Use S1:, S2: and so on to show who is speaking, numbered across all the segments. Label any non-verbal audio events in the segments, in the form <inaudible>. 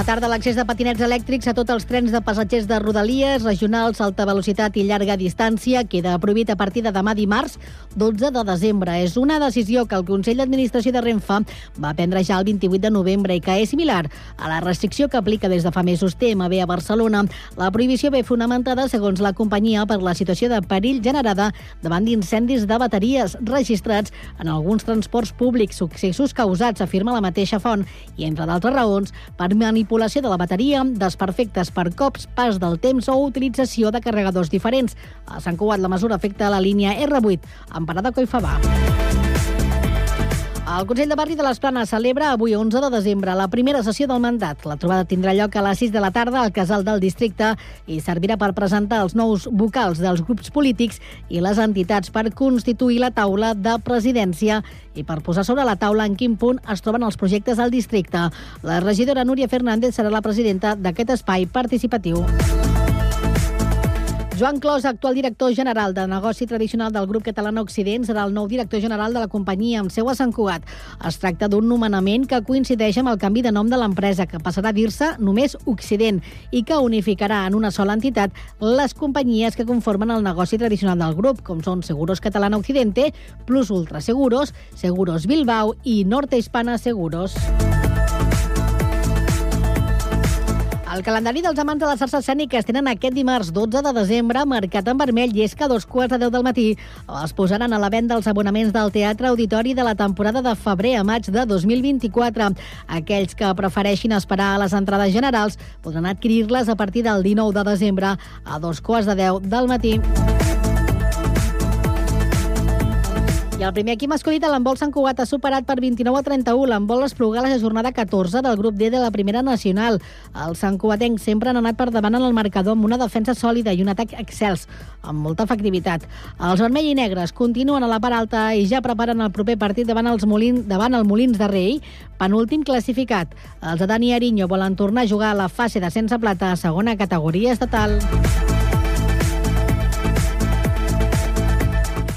S1: Bona tarda. L'accés de patinets elèctrics a tots els trens de passatgers de Rodalies, regionals, alta velocitat i llarga distància queda prohibit a partir de demà dimarts, 12 de desembre. És una decisió que el Consell d'Administració de Renfe va prendre ja el 28 de novembre i que és similar a la restricció que aplica des de fa mesos TMB a Barcelona. La prohibició ve fonamentada, segons la companyia, per la situació de perill generada davant d'incendis de bateries registrats en alguns transports públics, successos causats, afirma la mateixa font, i entre d'altres raons, per manipulació manipulació de la bateria, desperfectes per cops, pas del temps o utilització de carregadors diferents. A Sant Cugat la mesura afecta la línia R8, en parada Coifabà. El Consell de Barri de les Planes celebra avui 11 de desembre la primera sessió del mandat. La trobada tindrà lloc a les 6 de la tarda al Casal del Districte i servirà per presentar els nous vocals dels grups polítics i les entitats per constituir la taula de presidència i per posar sobre la taula en quin punt es troben els projectes del districte. La regidora Núria Fernández serà la presidenta d'aquest espai participatiu. Joan Clos, actual director general de negoci tradicional del grup català Occident, serà el nou director general de la companyia amb seu a Sant Cugat. Es tracta d'un nomenament que coincideix amb el canvi de nom de l'empresa, que passarà a dir-se només Occident i que unificarà en una sola entitat les companyies que conformen el negoci tradicional del grup, com són Seguros Catalana Occidente, Plus Ultra Seguros, Seguros Bilbao i Norte Hispana Seguros. El calendari dels amants de les arts escèniques tenen aquest dimarts 12 de desembre marcat en vermell i és que a dos quarts de deu del matí es posaran a la venda els abonaments del Teatre Auditori de la temporada de febrer a maig de 2024. Aquells que prefereixin esperar a les entrades generals podran adquirir-les a partir del 19 de desembre a dos quarts de deu del matí. I el primer equip masculí de l'handbol Sant Cugat ha superat per 29 a 31 l'handbol Espluga a la jornada 14 del grup D de la primera nacional. Els Sant Cugatencs sempre han anat per davant en el marcador amb una defensa sòlida i un atac excels, amb molta efectivitat. Els vermell i negres continuen a la part alta i ja preparen el proper partit davant, els Molins, davant el Molins de Rei, penúltim classificat. Els de Dani Ariño volen tornar a jugar a la fase de sense plata a segona categoria estatal.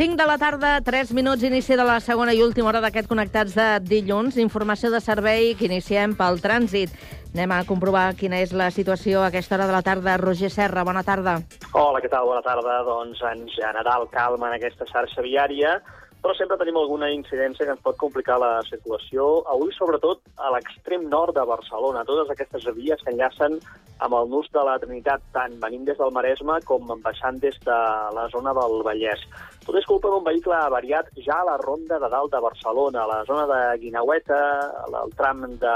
S2: Cinc de la tarda, 3 minuts, inici de la segona i última hora d'aquest Connectats de dilluns. Informació de servei que iniciem pel trànsit. Anem a comprovar quina és la situació a aquesta hora de la tarda. Roger Serra, bona tarda.
S3: Hola, què tal? Bona tarda. Doncs en general calma en aquesta xarxa viària, però sempre tenim alguna incidència que ens pot complicar la circulació. Avui, sobretot, a l'extrem nord de Barcelona. Totes aquestes vies que enllacen amb el nus de la Trinitat, tant venint des del Maresme com baixant des de la zona del Vallès. Tot és culpa d'un vehicle avariat ja a la ronda de dalt de Barcelona, a la zona de Guinaueta, al tram de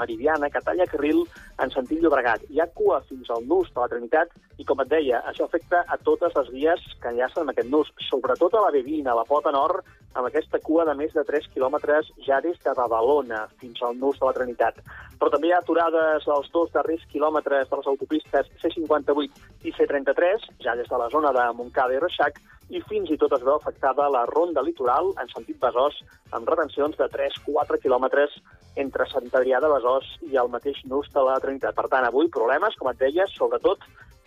S3: Meridiana, que talla carril en sentit Llobregat. Hi ha cua fins al nus de la Trinitat i, com et deia, això afecta a totes les vies que enllacen amb aquest nus, sobretot a la B20, a la Pota Nord, amb aquesta cua de més de 3 quilòmetres ja des de Badalona fins al nus de la Trinitat. Però també hi ha aturades als dos darrers quilòmetres de les autopistes C58 i C33, ja des de la zona de Montcada i Reixac, i fins i tot es veu afectada la ronda litoral en sentit Besòs, amb retencions de 3-4 quilòmetres entre Sant Adrià de Besòs i el mateix nus de la Trinitat. Per tant, avui problemes, com et deia, sobretot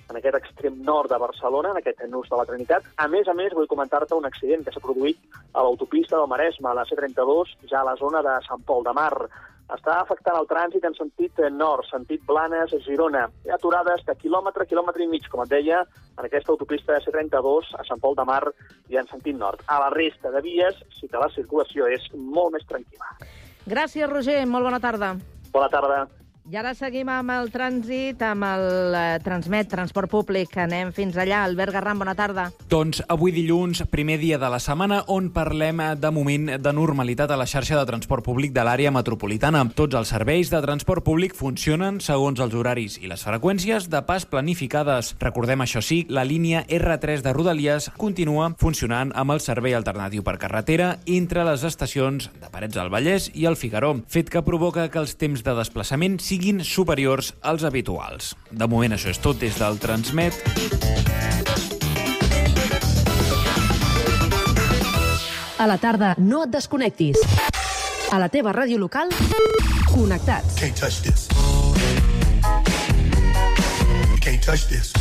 S3: en aquest extrem nord de Barcelona, en aquest nus de la Trinitat. A més a més, vull comentar-te un accident que s'ha produït a l'autopista del Maresme, a la C32, ja a la zona de Sant Pol de Mar. Està afectant el trànsit en sentit nord, sentit Blanes, Girona. Hi ha aturades de quilòmetre, quilòmetre i mig, com et deia, en aquesta autopista de C32 a Sant Pol de Mar i en sentit nord. A la resta de vies sí que la circulació és molt més tranquil·la.
S2: Gràcies, Roger. Molt bona tarda.
S3: Bona tarda.
S2: I ara seguim amb el trànsit, amb el eh, Transmet, transport públic. Anem fins allà. Albert Garram, bona tarda.
S4: Doncs avui dilluns, primer dia de la setmana, on parlem eh, de moment de normalitat a la xarxa de transport públic de l'àrea metropolitana. Tots els serveis de transport públic funcionen segons els horaris i les freqüències de pas planificades. Recordem, això sí, la línia R3 de Rodalies continua funcionant amb el servei alternatiu per carretera entre les estacions de Parets del Vallès i el Figaró, fet que provoca que els temps de desplaçament siguin superiors als habituals. De moment això és tot des del Transmet.
S5: A la tarda no et desconnectis. A la teva ràdio local, connectats.
S6: Can't touch this. Can't touch this.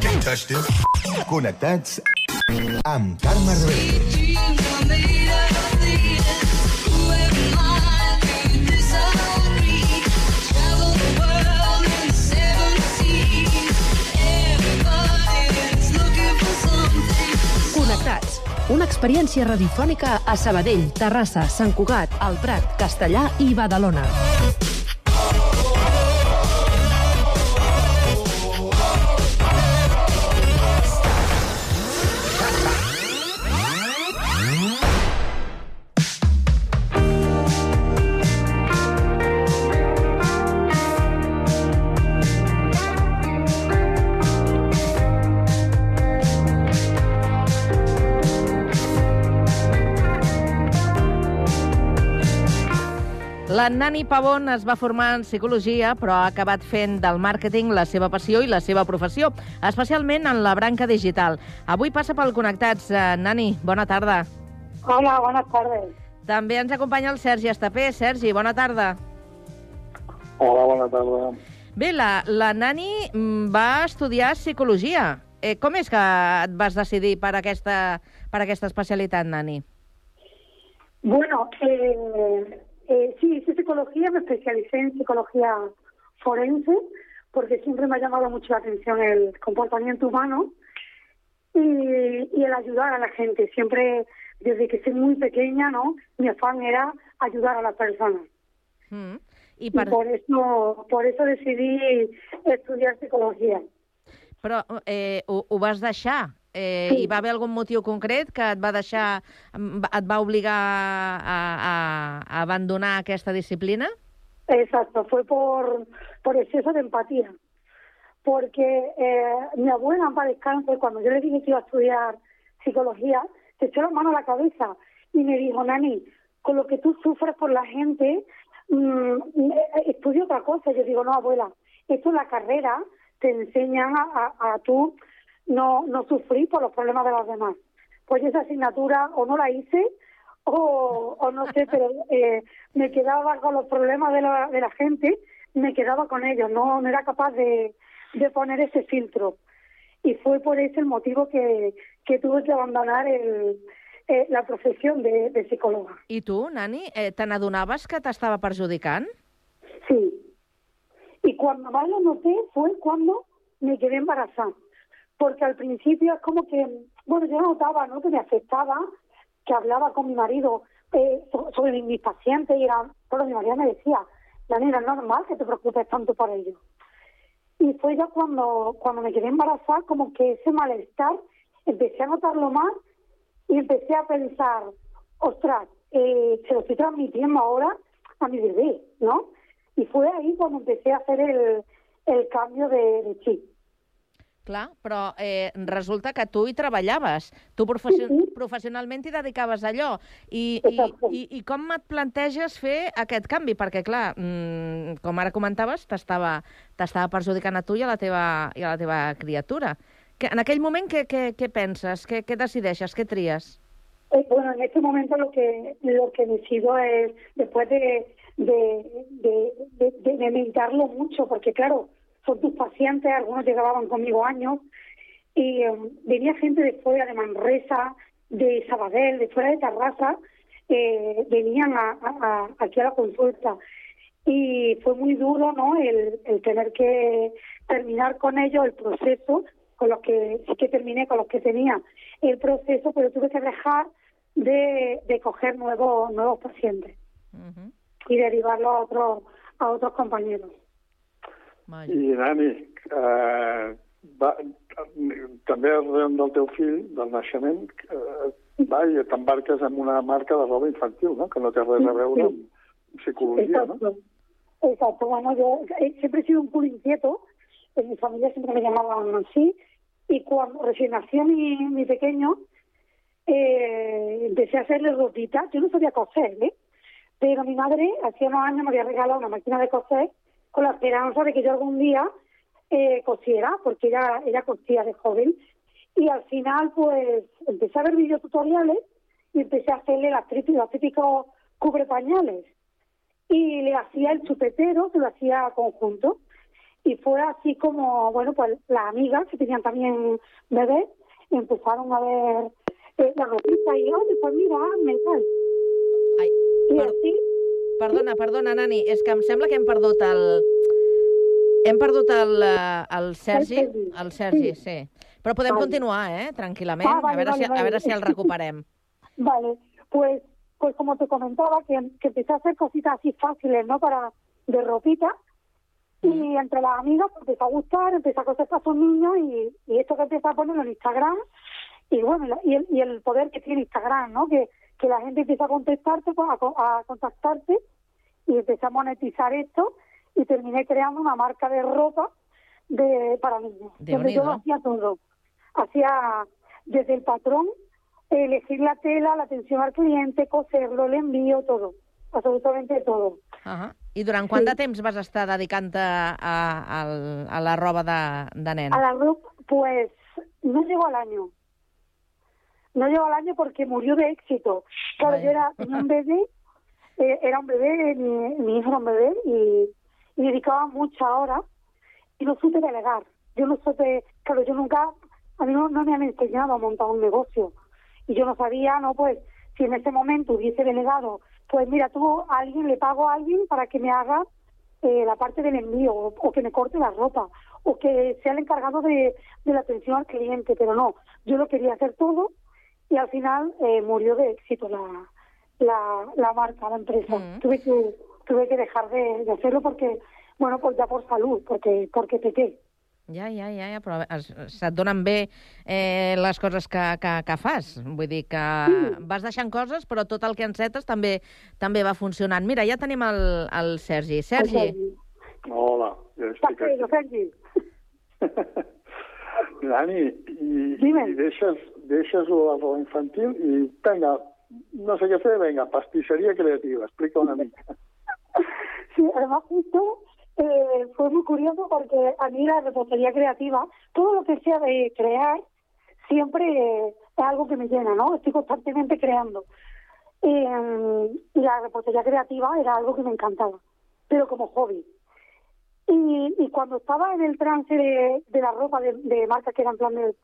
S6: Can't touch this.
S7: Connectats amb Carme.
S5: Connectats. Una experiència radiofònica a Sabadell, Terrassa, Sant Cugat, El Prat, Castellà i Badalona.
S2: La Nani Pavón es va formar en psicologia, però ha acabat fent del màrqueting la seva passió i la seva professió, especialment en la branca digital. Avui passa pel Connectats. Eh, Nani, bona tarda.
S8: Hola, buenas tardes.
S2: També ens acompanya el Sergi Estapé. Sergi, bona tarda.
S3: Hola, bona tarda.
S2: Bé, la, la Nani mm, va estudiar psicologia. Eh, com és que et vas decidir per aquesta, per aquesta especialitat, Nani?
S8: Bueno, eh, eh, sí, hice psicología, me especialicé en psicología forense, porque siempre me ha llamado mucho la atención el comportamiento humano y, y el ayudar a la gente. Siempre, desde que soy muy pequeña, ¿no? Mi afán era ayudar a las personas.
S2: Mm.
S8: Y por eso, por eso decidí estudiar psicología.
S2: Però eh, ho, ho vas deixar? Eh,
S8: Sí.
S2: Hi va haver algun motiu concret que et va deixar, et va obligar a, a, abandonar aquesta disciplina?
S8: Exacto, fue por, exceso de empatía. Porque eh, mi abuela, para descanso, cuando yo le dije que iba a estudiar psicología, se echó la mano a la cabeza y me dijo, Nani, con lo que tú sufres por la gente, mm, eh, estudia otra cosa. Yo digo, no, abuela, esto es la carrera, te enseñan a, a, a tú no, no sufrir por los problemas de los demás. Pues esa asignatura o no la hice o, o no sé, pero eh, me quedaba con los problemas de la, de la gente, me quedaba con ellos, no, no era capaz de, de poner ese filtro. Y fue por ese el motivo que, que tuve que abandonar el, eh, la profesión de, de psicóloga.
S2: I tu, Nani, eh, te n'adonaves que t'estava perjudicant?
S8: Sí. Y cuando más lo noté fue cuando me quedé embarazada. Porque al principio es como que, bueno, yo notaba ¿no? que me afectaba, que hablaba con mi marido eh, so- sobre mis, pacientes y era, pero mi marido me decía, la nena, es normal que te preocupes tanto por ellos. Y fue ya cuando, cuando me quedé embarazada, como que ese malestar empecé a notarlo más y empecé a pensar, ostras, eh, se lo estoy transmitiendo ahora a mi bebé, ¿no? Y fue ahí cuando empecé a hacer el, el cambio de, de chip.
S2: Clar, però eh, resulta que tu hi treballaves. Tu professi
S8: Sí, sí.
S2: professionalment t'hi dedicaves a allò. I, i,
S8: Exacte.
S2: i, I com et planteges fer aquest canvi? Perquè, clar, mm, com ara comentaves, t'estava perjudicant a tu i a la teva, i a la teva criatura. Que, en aquell moment, què, què, què penses? Què, què decideixes? Què tries?
S8: Eh, bueno, en este momento lo que lo que decido es, después de, de, de, de, de- de meditarlo mucho, porque claro, son tus pacientes, algunos llegaban conmigo años, y eh, venía gente de fuera, de Manresa, de Sabadell, de fuera de Tarrasa, eh, venían a, a- a- aquí a la consulta. Y fue muy duro, ¿no?, el, el tener que terminar con ellos el proceso con los que sí que terminé, con los que tenía el proceso, pero tuve que dejar de, de coger nuevos nuevos pacientes
S2: Mhm.
S8: y derivarlos a otros a otros compañeros.
S2: Vaja.
S9: I, Nani, eh, va, també arran del teu fill, del naixement, eh, va, i t'embarques en una marca de roba infantil, no? que no té res a veure amb psicologia, no?
S8: Exacto. Exacto. Bueno, yo eh, siempre he sido un culo inquieto. En mi familia siempre me llamaban así. Y cuando recién nació mi, mi pequeño, eh, empecé a hacerle ropita. Yo no sabía coser, ¿eh? Pero mi madre, hacía unos años, me había regalado una máquina de coser con la esperanza de que yo algún día eh, cosiera, porque ella, ella cosía de joven. Y al final, pues, empecé a ver videotutoriales y empecé a hacerle las típicos, los típicos cubre pañales y le hacía el chupetero, que lo hacía conjunto. Y fue así como, bueno, pues las amigas que tenían también bebés empezaron a ver eh, la ropita y, oye, pues mira, hazme tal. Y así,
S2: perdona, perdona, Nani, és que em sembla que hem perdut el... Hem perdut el, eh, el Sergi,
S8: El Sergi. Sí.
S2: sí. Però podem
S8: Vale.
S2: continuar, eh, tranquil·lament,
S8: Ah, vale,
S2: a, veure
S8: vale,
S2: si, a
S8: vale.
S2: veure si el recuperem. <laughs>
S8: Vale, pues, pues como te comentaba, que, que empecé a hacer cositas así fáciles, ¿no? Para, de ropita. Y entre las amigas pues, empezó a gustar, empecé a coser para sus niños y, y esto que empieza a ponerlo en Instagram. Y bueno, y el, y el poder que tiene Instagram, ¿no? Que, que la gente empieza a contestarte, pues, a, co- a contactarte y empecé a monetizar esto y terminé creando una marca de ropa de para niños. donde yo hacía todo. Hacía desde el patrón, elegir la tela, la atención al cliente, coserlo, el envío, todo. Absolutamente todo.
S2: -huh. I durant quant
S8: Sí.
S2: de temps vas estar dedicant-te a, a, a la roba de, de nen?
S8: A la ropa, pues no llegó al año. No llegó al año porque murió de éxito. Claro, yo era un bebé, eh, era un bebé, mi, mi hijo era un bebé y, y dedicaba muchas horas y no supe delegar. Yo no supe, claro, yo nunca, a mí no, no me han enseñado a montar un negocio y yo no sabía, no, pues, si en ese momento hubiese delegado, pues mira, tú a alguien le pago a alguien para que me haga eh, la parte del envío o, o que me corte la ropa o que sea el encargado de, de la atención al cliente, pero no, yo lo quería hacer todo y al final eh, murió de éxito la, la, la marca, la empresa.
S2: Mm.
S8: Tuve que tuve que dejar de, de hacerlo porque, bueno, pues ya por salud, porque porque pequé.
S2: Ja, ja, ja, ja però es, se't donen bé eh, les coses que, que, que fas. Vull dir que
S8: Sí.
S2: vas deixant coses, però tot el que encetes també també va funcionant. Mira, ja tenim el, el Sergi. Sergi,
S9: Hola, ja
S8: Està
S9: estic aquí.
S8: feo, Sergi. <laughs>
S9: Dani,
S8: Dime.
S9: i deixes, deixes la roba infantil i, vinga, no sé què fer, vinga, pastisseria creativa, explica una mica. <laughs>
S8: Sí, además justo eh, fue muy curioso porque a mí la repostería creativa, todo lo que sea de crear, siempre eh, es algo que me llena, ¿no? Estoy constantemente creando. Eh, y la repostería creativa era algo que me encantaba, pero como hobby. Y, y cuando estaba en el trance de, de la ropa de, de marca que era en plan de,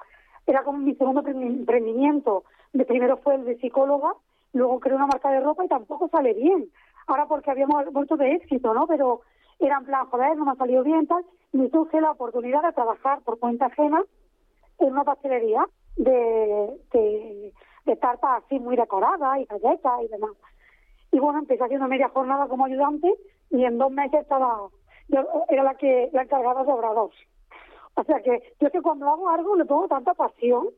S8: era como mi segundo emprendi- emprendimiento. De primero fue el de psicóloga, luego creé una marca de ropa y tampoco sale bien. Ahora porque habíamos vuelto de éxito, ¿no? Pero era en plan, joder, no me ha salido bien, tal. Me surge la oportunidad de trabajar por cuenta ajena en una pastelería de, de, de tartas así muy decoradas y galletas y demás. Y bueno, empecé haciendo media jornada como ayudante y en dos meses estaba, yo era la que la encargada de obrador. O sea que yo es que cuando hago algo le pongo tanta pasión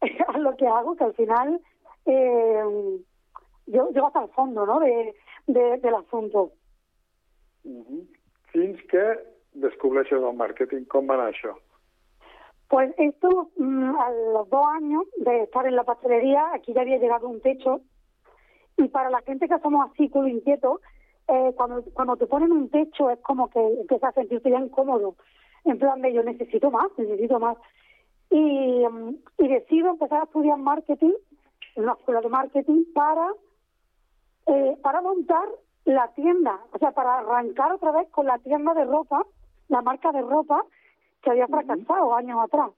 S8: <laughs> a lo que hago que al final eh, yo llego hasta el fondo ¿no? de, de, del asunto.
S9: Uh Fins que descobreixes el màrqueting. Com va anar això?
S8: Pues esto, mm, a los dos años de estar en la pastelería, aquí ya había llegado un techo. Y para la gente que somos así, culo inquieto, eh, cuando, cuando te ponen un techo es como que empiezas a sentirte ya incómodo. En plan de yo necesito más, necesito más. Y, mm, y decido empezar a estudiar marketing en una escuela de marketing para, eh, para montar la tienda, o sea, para arrancar otra vez con la tienda de ropa, la marca de ropa que había fracasado años atrás.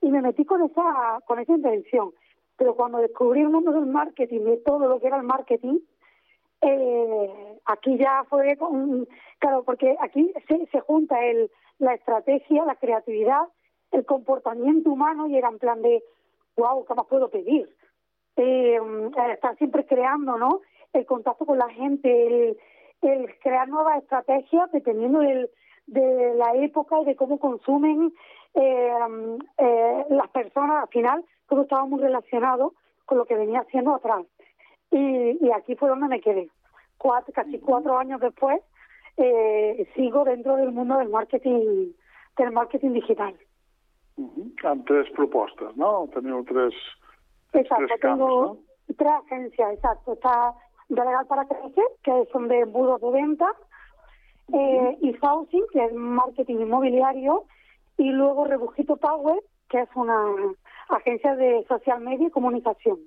S8: Y me metí con esa, con esa intención. Pero cuando descubrí el mundo del marketing, de todo lo que era el marketing, eh, aquí ya fue, claro, porque aquí se, se junta el, la estrategia, la creatividad el comportamiento humano y era en plan de, wow, ¿qué más puedo pedir? Eh, estar siempre creando, ¿no? El contacto con la gente, el, el crear nuevas estrategias dependiendo del, de la época y de cómo consumen eh, eh, las personas. Al final, todo estaba muy relacionado con lo que venía haciendo atrás. Y, y aquí fue donde me quedé. Cuatro, casi cuatro años después, eh, sigo dentro del mundo del marketing, del marketing digital.
S9: Uh -huh. Amb tres propostes, no? Teniu tres,
S8: Exacto,
S9: tres camps,
S8: tengo
S9: no?
S8: tres agencias, exacto. Está Delegal para Crecer, que son de embudos de venta, eh, y Housing, que es marketing inmobiliario, y luego Rebujito Power, que es una agencia de social media y comunicación.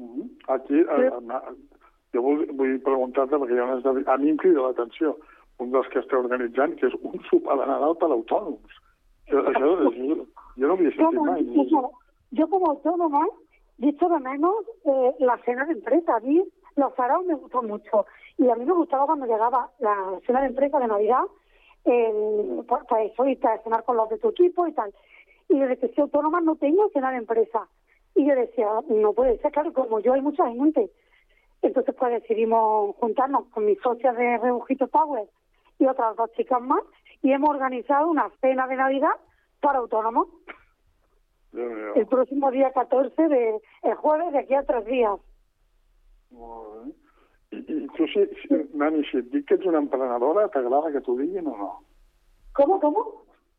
S9: -huh. Aquí, a, a, jo vull, vull preguntar-te, perquè hi ha un esdeveniment... A mi em crida l'atenció un dels que esteu organitzant, que és un sopar de Nadal per autònoms. Això, això, això, jo no havia sentit mai.
S8: yo, yo como autónoma, dicho de menos, eh, la cena de empresa. A mí los saraos me gustan mucho. Y a mí me gustaba cuando llegaba la cena de empresa de Navidad, eh, pues, eso, a cenar con los de tu equipo y tal. Y desde que soy autónoma no tengo cena de empresa. Y yo decía, no puede ser, claro, como yo hay mucha gente. Entonces pues decidimos juntarnos con mis socias de Rebujito Power y otras dos chicas más y hemos organizado una cena de Navidad para autónomos el próximo día 14 de el jueves de aquí a tres días.
S9: Molt bé. I, I tu, si, si, Nani, si et dic que ets una emprenedora, t'agrada que t'ho diguin o no?
S8: ¿Cómo, cómo?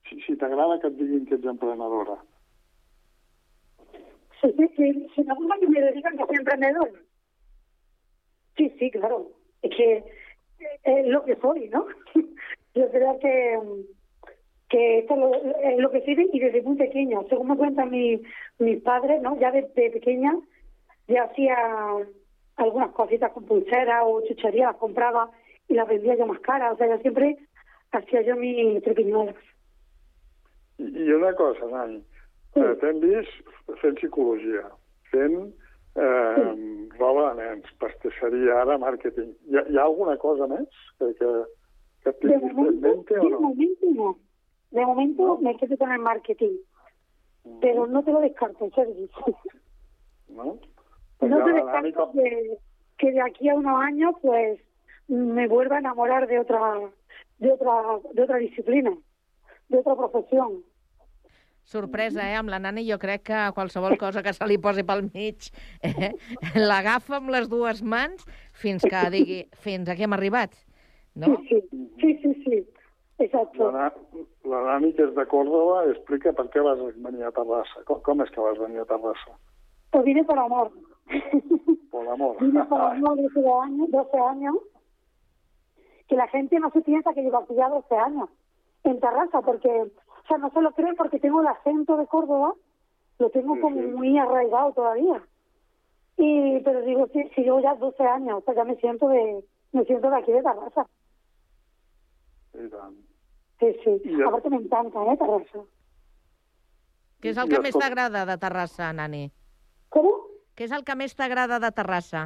S9: Si, si t'agrada que et diguin que ets emprenedora.
S8: Sí, si me gusta que me digan que soy emprendedor. Sí, sí, claro. Es que eh, es lo que soy, ¿no? <laughs> Yo creo que, que esto es lo, es lo que soy y desde muy pequeña. Según me cuentan mi, mis padres, ¿no? Ya desde pequeña ya hacía algunas cositas con pulseras o chucherías, las compraba y las vendía yo más caras. O sea, yo siempre hacía yo mis triquiñuelas.
S9: I, I una cosa, Nani, eh, t'hem vist fent psicologia, fent eh, roba de nens, pastisseria, ara màrqueting. Hi ha, hi ha alguna cosa més que, que, que
S8: De
S9: tinguis en mente
S8: de
S9: o no?
S8: momento no. De momento me quedo con el marketing. Pero no te lo descarto, Sergi. <laughs>
S9: No?
S8: No te descarto que, que de aquí a unos años, pues, me vuelva a enamorar de otra, de otra, de otra disciplina, de otra profesión.
S2: Sorpresa, eh? Amb la nana jo crec que qualsevol cosa que se li posi pel mig eh? l'agafa amb les dues mans fins que digui fins aquí hem arribat. No?
S8: Sí, sí, sí, sí, sí. Exacto.
S9: la, la Nani, que és de Còrdoba, explica per què vas venir a Terrassa. Com, com és que vas venir a Terrassa?
S8: Pues vine por amor.
S9: Por l'amor.
S8: Vine por amor de 12 años, 12 años. Que la gente no se piensa que llevo aquí ya 12 años en Terraza, porque, o sea, no se lo creen porque tengo el acento de Córdoba, lo tengo como muy arraigado todavía. Y, pero digo, sí, sí, llevo ya 12 años, o sea, ya me siento de, me siento de aquí de
S9: tant.
S8: Sí, sí. Aparte me encanta, ¿eh, Terraza?
S2: Què és el que més t'agrada de Terrassa, Nani?
S8: ¿Cómo?
S2: Què és el que més t'agrada de Terrassa?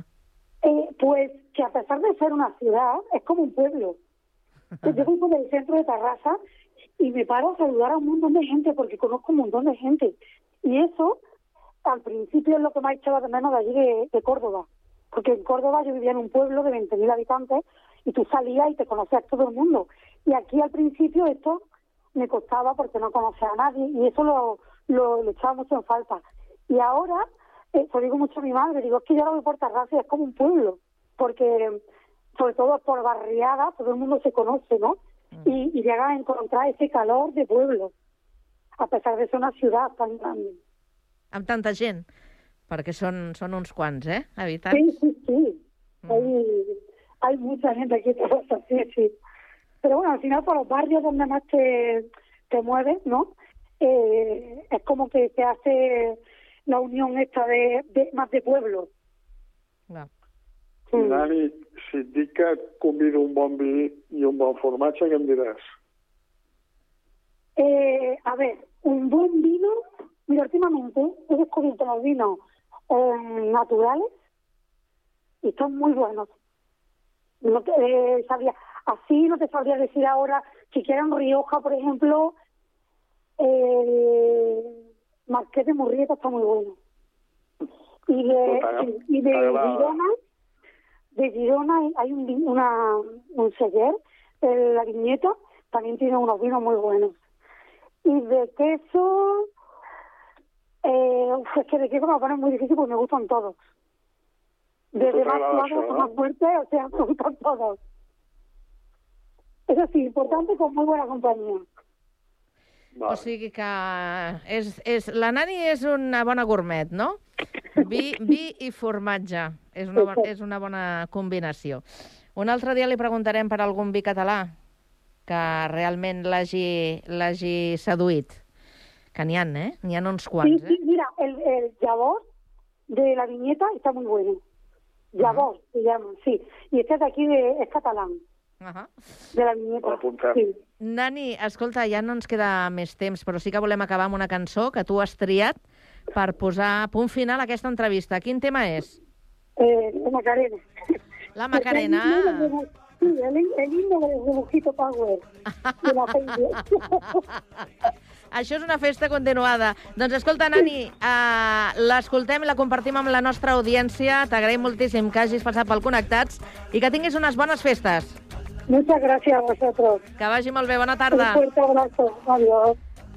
S8: Eh, pues que a pesar de ser una ciudad, es como un pueblo. Pues <laughs> yo voy por el centro de Tarrasa y me paro a saludar a un montón de gente porque conozco un montón de gente. Y eso, al principio, es lo que me ha echado de menos de allí de, Córdoba. Porque en Córdoba yo vivía en un pueblo de 20.000 habitantes y tú salías y te conocías todo el mundo. Y aquí al principio esto me costaba porque no conocía a nadie y eso lo, lo, echaba mucho en falta. Y ahora, eh, lo digo mucho a mi madre, digo, es que yo ahora voy por Tarrasa y es como un pueblo, porque sobre todo por barriada todo el mundo se conoce, ¿no? Y, y llegas a encontrar ese calor de pueblo, a pesar de ser una ciudad tan grande.
S2: Amb tanta gent? Perquè són, són uns quants, eh, habitants?
S8: Sí, sí, sí. Hay, hay mucha gente aquí sí, sí. Pero bueno, al final por los barrios donde más te, te mueves, ¿no? Eh, es como que se hace la unión esta de, de más de pueblo.
S9: Nani, si et dic que et convido un bon vi i un bon formatge, què em diràs?
S8: Eh, a ver, un buen vino, mira, últimamente he descubierto los vinos eh, naturales y están muy buenos. No te, eh, sabría, así no te sabría decir ahora, si quieres un Rioja, por ejemplo, el masqué de Murrieta está muy bueno. Y de,
S9: Puta,
S8: sí, y de. Girona, de Girona hay un, una, un seller, el- la viñeta, también tiene unos vinos muy buenos. Y de queso, eh, es que de queso me lo ponen muy difícil porque me gustan todos. Desde más suave más fuerte, o sea, <laughs> me gustan todos. Eso sí, importante con muy buena compañía.
S2: O sigui que és, és, la Nani és una bona gourmet, no? Vi, vi i formatge. És una, bona, és una bona combinació. Un altre dia li preguntarem per algun vi català que realment l'hagi seduït. Que n'hi ha, eh? N'hi ha uns
S8: Sí,
S2: quants,
S8: sí,
S2: eh?
S8: mira, el, el Yabor de la viñeta está muy bueno. Yabor se llama, sí. Y este de aquí de, es catalán,
S2: Uh
S8: de la viñeta.
S9: Apunta.
S8: Sí.
S2: Nani, escolta, ja no ens queda més temps, però sí que volem acabar amb una cançó que tu has triat per posar punt final a aquesta entrevista. Quin tema és?
S8: Eh, de Macarena.
S2: La Macarena.
S8: Sí, el, el himno del rebujito Power. De la. <laughs>
S2: Això és una festa continuada. Doncs escolta, Nani, uh, l'escoltem i la compartim amb la nostra audiència. T'agraïm moltíssim que hagis passat pel Connectats i que tinguis unes bones festes.
S8: Muchas gracias a vosotros.
S2: Que vagi molt bé. Bona
S8: Un
S2: tarda.
S8: fuerte abrazo. Adiós.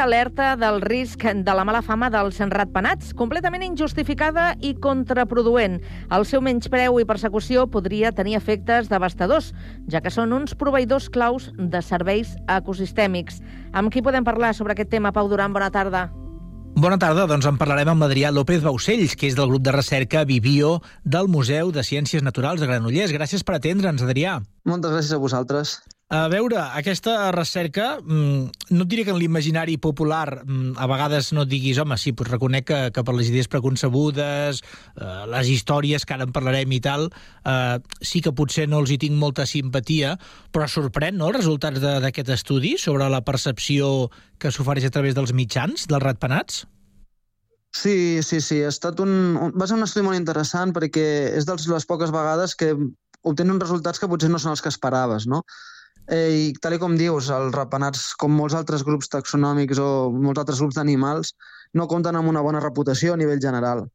S2: Alerta del risc de la mala fama dels ratpenats, completament injustificada i contraproduent. El seu menyspreu i persecució podria tenir efectes devastadors, ja que són uns proveïdors claus de serveis ecosistèmics. Amb qui podem parlar sobre aquest tema? Pau Duran, bona tarda.
S10: Bona tarda, doncs en parlarem amb l'Adrià López Baucells, que és del grup de recerca Vivio del Museu de Ciències Naturals de Granollers. Gràcies per atendre'ns, Adrià.
S11: Moltes gràcies a vosaltres.
S10: A veure, aquesta recerca, mm, no et diré que en l'imaginari popular mm, a vegades no diguis, home, sí, doncs reconec que, que per les idees preconcebudes, eh, les històries que ara en parlarem i tal, eh, sí que potser no els hi tinc molta simpatia, però sorprèn, no?, els resultats d'aquest estudi sobre la percepció que s'ofereix a través dels mitjans, dels ratpenats?
S11: Sí, sí, sí. Ha estat un, un, va ser un estudi molt interessant perquè és de les poques vegades que obtenen resultats que potser no són els que esperaves, no? Eh, I tal com dius, els rapenats, com molts altres grups taxonòmics o molts altres grups d'animals, no compten amb una bona reputació a nivell general.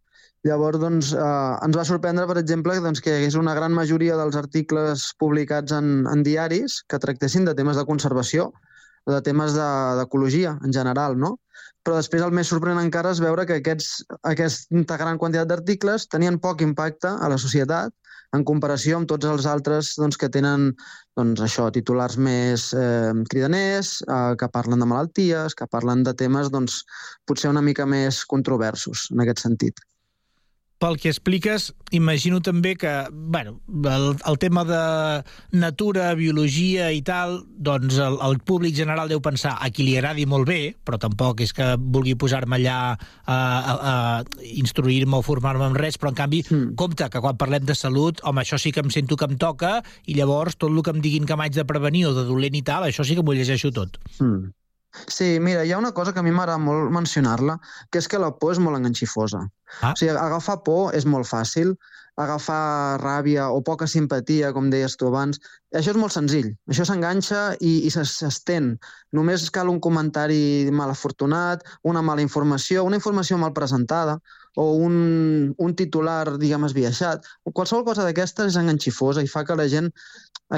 S11: Llavors, doncs, eh, ens va sorprendre, per exemple, doncs, que hi hagués una gran majoria dels articles publicats en, en diaris que tractessin de temes de conservació o de temes de- d'ecologia en general, no? Però després el més sorprenent encara és veure que aquests, aquesta gran quantitat d'articles tenien poc impacte a la societat en comparació amb tots els altres doncs, que tenen doncs, això, titulars més eh, cridaners, eh, que parlen de malalties, que parlen de temes doncs, potser una mica més controversos en aquest sentit.
S10: Pel que expliques, imagino també que, bueno, el, el tema de natura, biologia i tal, doncs el, el públic general deu pensar a qui li agradi molt bé, però tampoc és que vulgui posar-me allà a, a, a instruir-me o formar-me en res, però en canvi, mm. compte que quan parlem de salut, home, això sí que em sento que em toca, i llavors tot el que em diguin que m'haig de prevenir o de dolent i tal, això sí que m'ho llegeixo tot.
S11: Mm. Sí, mira, hi ha una cosa que a mi m'agrada molt mencionar-la, que és que la por és molt enganxifosa. Ah. O sigui, agafar por és molt fàcil, agafar ràbia o poca simpatia, com deies tu abans, això és molt senzill. Això s'enganxa i, i se- s'estén. Només cal un comentari mal afortunat, una mala informació, una informació mal presentada o un, un titular, diguem, esbiaixat. Qualsevol cosa d'aquestes és enganxifosa i fa que la gent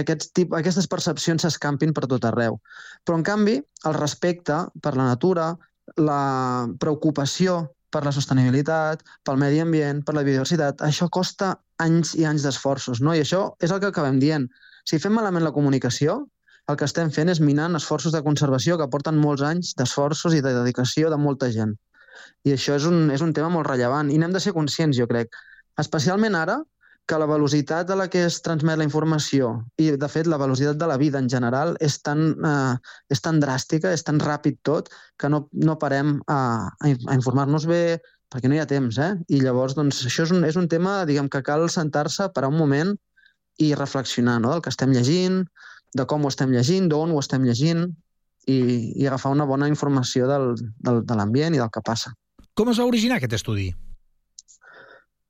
S11: aquests tip, aquestes percepcions s'escampin per tot arreu. Però, en canvi, el respecte per la natura, la preocupació per la sostenibilitat, pel medi ambient, per la biodiversitat, això costa anys i anys d'esforços, no? I això és el que acabem dient. Si fem malament la comunicació, el que estem fent és minant esforços de conservació que porten molts anys d'esforços i de dedicació de molta gent. I això és un, és un tema molt rellevant i n'hem de ser conscients, jo crec. Especialment ara, que la velocitat a la que es transmet la informació i, de fet, la velocitat de la vida en general és tan, eh, és tan dràstica, és tan ràpid tot, que no, no parem a, a in- a informar-nos bé, perquè no hi ha temps, eh? I llavors, doncs, això és un, és un tema, diguem, que cal sentar-se per a un moment i reflexionar, no?, del que estem llegint, de com ho estem llegint, d'on ho estem llegint, i, i agafar una bona informació del, del, de l'ambient i del que passa.
S10: Com es va originar aquest estudi?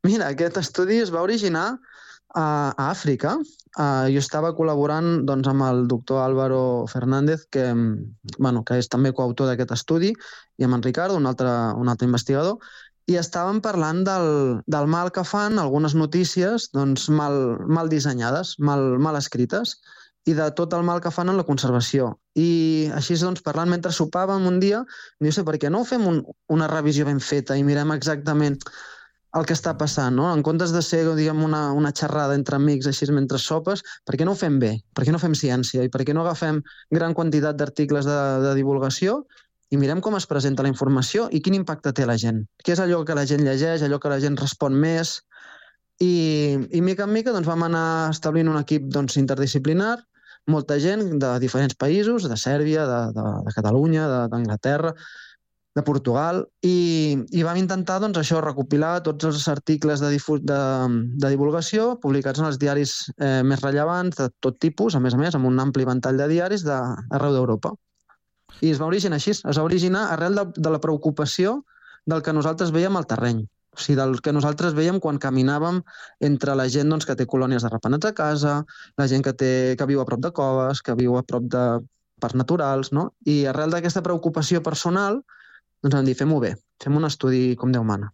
S11: Mira, aquest estudi es va originar a, a Àfrica. Uh, jo estava col·laborant doncs, amb el doctor Álvaro Fernández, que, bueno, que és també coautor d'aquest estudi, i amb en Ricardo, un altre, un altre investigador, i estàvem parlant del, del mal que fan algunes notícies doncs, mal, mal dissenyades, mal, mal escrites, i de tot el mal que fan en la conservació. I així, doncs, parlant mentre sopàvem un dia, no sé, per què no fem un, una revisió ben feta i mirem exactament el que està passant, no? En comptes de ser, diguem, una, una xerrada entre amics així mentre sopes, per què no ho fem bé? Per què no fem ciència? I per què no agafem gran quantitat d'articles de, de divulgació i mirem com es presenta la informació i quin impacte té la gent? Què és allò que la gent llegeix, allò que la gent respon més? I, i mica en mica doncs, vam anar establint un equip doncs, interdisciplinar, molta gent de diferents països, de Sèrbia, de, de, de Catalunya, d'Anglaterra, de Portugal, i, i vam intentar doncs, això recopilar tots els articles de, de, de divulgació publicats en els diaris eh, més rellevants de tot tipus, a més a més, amb un ampli ventall de diaris d'arreu d'Europa. I es va originar així, es va originar arrel de, de la preocupació del que nosaltres veiem al terreny. O sigui, del que nosaltres veiem quan caminàvem entre la gent doncs, que té colònies de rapenats a casa, la gent que, té, que viu a prop de coves, que viu a prop de parcs naturals, no? I arrel d'aquesta preocupació personal, doncs vam dir, fem-ho bé, fem un estudi com Déu mana.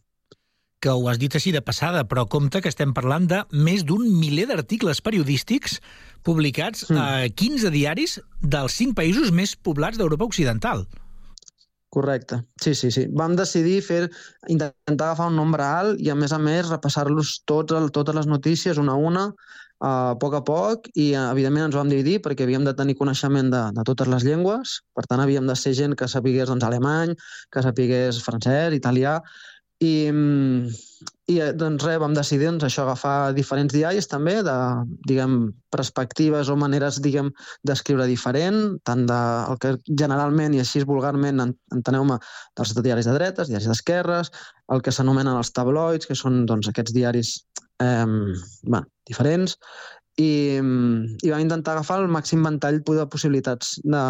S10: que ho has dit així de passada, però compte que estem parlant de més d'un miler d'articles periodístics publicats
S11: Mm.
S10: a 15 diaris dels 5 països més poblats d'Europa Occidental.
S11: Correcte, sí, sí, sí. Vam decidir fer, intentar agafar un nombre alt i, a més a més, repassar-los tots, totes les notícies una a una, a poc a poc, i, eh, evidentment, ens vam dividir perquè havíem de tenir coneixement de, de totes les llengües, per tant, havíem de ser gent que sapigués doncs, alemany, que sapigués francès, italià, i, mm, i eh, doncs res, vam decidir doncs, això, agafar diferents diaris també, de, diguem, perspectives o maneres, diguem, d'escriure diferent, tant de, el que generalment i així vulgarment en- enteneu-me dels diaris de dretes, diaris d'esquerres, el que s'anomenen els tabloids, que són doncs, aquests diaris eh, bueno, diferents, i, i vam intentar agafar el màxim ventall de possibilitats de,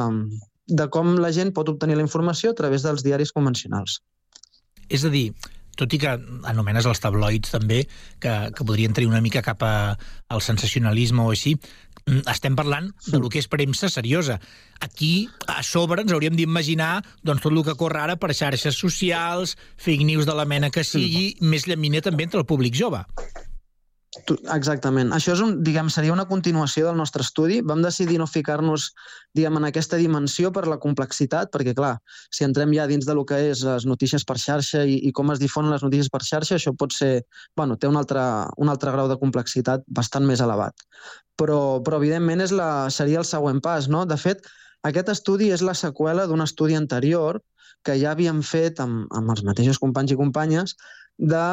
S11: de com la gent pot obtenir la informació a través dels diaris convencionals.
S10: És a dir, tot i que anomenes els tabloids també, que, que podrien tenir una mica cap a, al sensacionalisme o així, mm, estem parlant de lo que és premsa seriosa. Aquí, a sobre, ens hauríem d'imaginar doncs, tot el que corre ara per xarxes socials, fake news de la mena que sigui, més llaminer també entre el públic jove.
S11: Exactament. Això és un, diguem, seria una continuació del nostre estudi. Vam decidir no ficar-nos diguem, en aquesta dimensió per la complexitat, perquè, clar, si entrem ja dins de lo que és les notícies per xarxa i, i com es difonen les notícies per xarxa, això pot ser... Bueno, té un altre, un altre grau de complexitat bastant més elevat. Però, però evidentment, és la, seria el següent pas, no? De fet, aquest estudi és la seqüela d'un estudi anterior que ja havíem fet amb, amb els mateixos companys i companyes de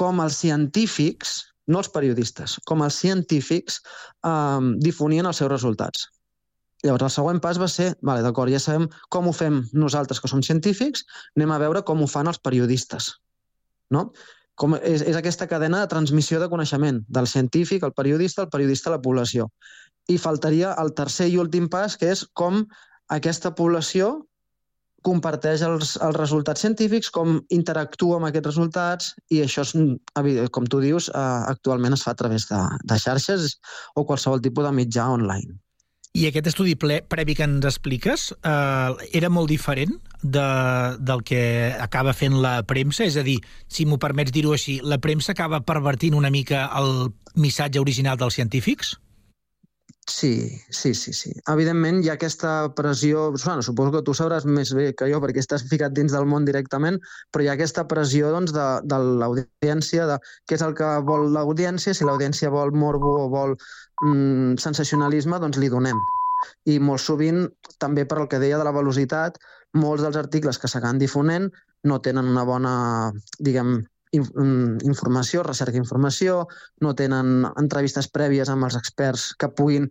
S11: com els científics, no els periodistes, com els científics eh, difonien els seus resultats. Llavors, el següent pas va ser, vale, d'acord, ja sabem com ho fem nosaltres, que som científics, anem a veure com ho fan els periodistes. No? Com és, és aquesta cadena de transmissió de coneixement, del científic, el periodista, el periodista a la població. I faltaria el tercer i últim pas, que és com aquesta població comparteix els, els resultats científics, com interactua amb aquests resultats, i això, és, com tu dius, eh, actualment es fa a través de, de xarxes o qualsevol tipus de mitjà online.
S10: I aquest estudi ple, previ que ens expliques eh, era molt diferent de, del que acaba fent la premsa? És a dir, si m'ho permets dir-ho així, la premsa acaba pervertint una mica el missatge original dels científics?
S11: Sí, sí, sí, sí. Evidentment hi ha aquesta pressió, bueno, suposo que tu sabràs més bé que jo perquè estàs ficat dins del món directament, però hi ha aquesta pressió doncs, de, de l'audiència, de què és el que vol l'audiència, si l'audiència vol morbo o vol mm, sensacionalisme, doncs li donem. I molt sovint, també per el que deia de la velocitat, molts dels articles que s'acaben difonent no tenen una bona, diguem, informació, recerca d'informació, no tenen entrevistes prèvies amb els experts que puguin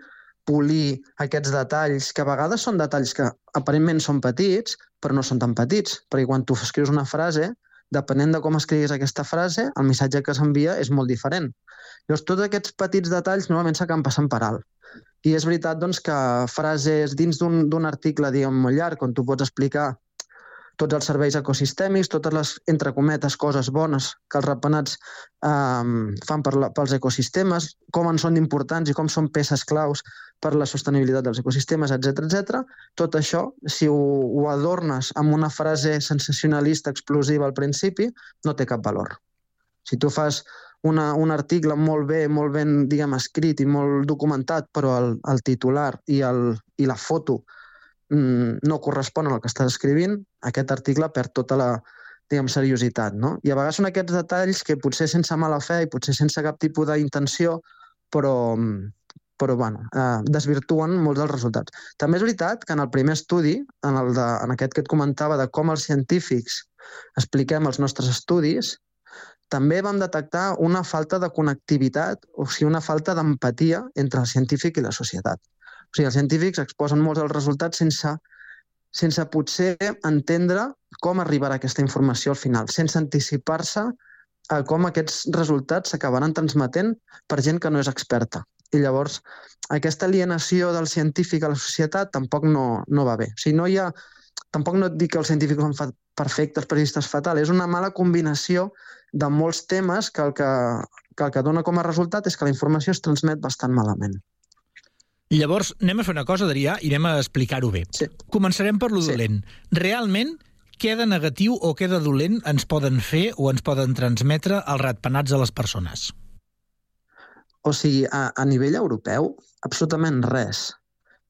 S11: polir aquests detalls, que a vegades són detalls que aparentment són petits, però no són tan petits, perquè quan tu escrius una frase, depenent de com escriguis aquesta frase, el missatge que s'envia és molt diferent. Llavors, tots aquests petits detalls normalment s'acaben passant per alt. I és veritat doncs, que frases dins d'un article diguem, molt llarg, on tu pots explicar tots els serveis ecosistèmics, totes les, entre cometes, coses bones que els ratpenats eh, fan per la, pels ecosistemes, com en són importants i com són peces claus per la sostenibilitat dels ecosistemes, etc etc. Tot això, si ho, ho adornes amb una frase sensacionalista explosiva al principi, no té cap valor. Si tu fas una, un article molt bé, molt ben diguem, escrit i molt documentat, però el, el titular i, el, i la foto no corresponen al que estàs escrivint, aquest article perd tota la diguem, seriositat. No? I a vegades són aquests detalls que potser sense mala fe i potser sense cap tipus d'intenció, però, però bueno, eh, desvirtuen molts dels resultats. També és veritat que en el primer estudi, en, el de, en aquest que et comentava de com els científics expliquem els nostres estudis, també vam detectar una falta de connectivitat, o sigui, una falta d'empatia entre el científic i la societat. O sigui, els científics exposen molts dels resultats sense, sense potser entendre com arribarà aquesta informació al final, sense anticipar-se a com aquests resultats s'acabaran transmetent per gent que no és experta. I llavors, aquesta alienació del científic a la societat tampoc no, no va bé. O sigui, no hi ha... Tampoc no et dic que els científics són perfectes, periodistes fatal, és una mala combinació de molts temes que el que, que el que dona com a resultat és que la informació es transmet bastant malament.
S10: Llavors, anem a fer una cosa, Adrià, i anem a explicar-ho bé.
S11: Sí.
S10: Començarem per lo sí. dolent. Realment, què de negatiu o què de dolent ens poden fer o ens poden transmetre els ratpenats a les persones?
S11: O sigui, a, a nivell europeu, absolutament res.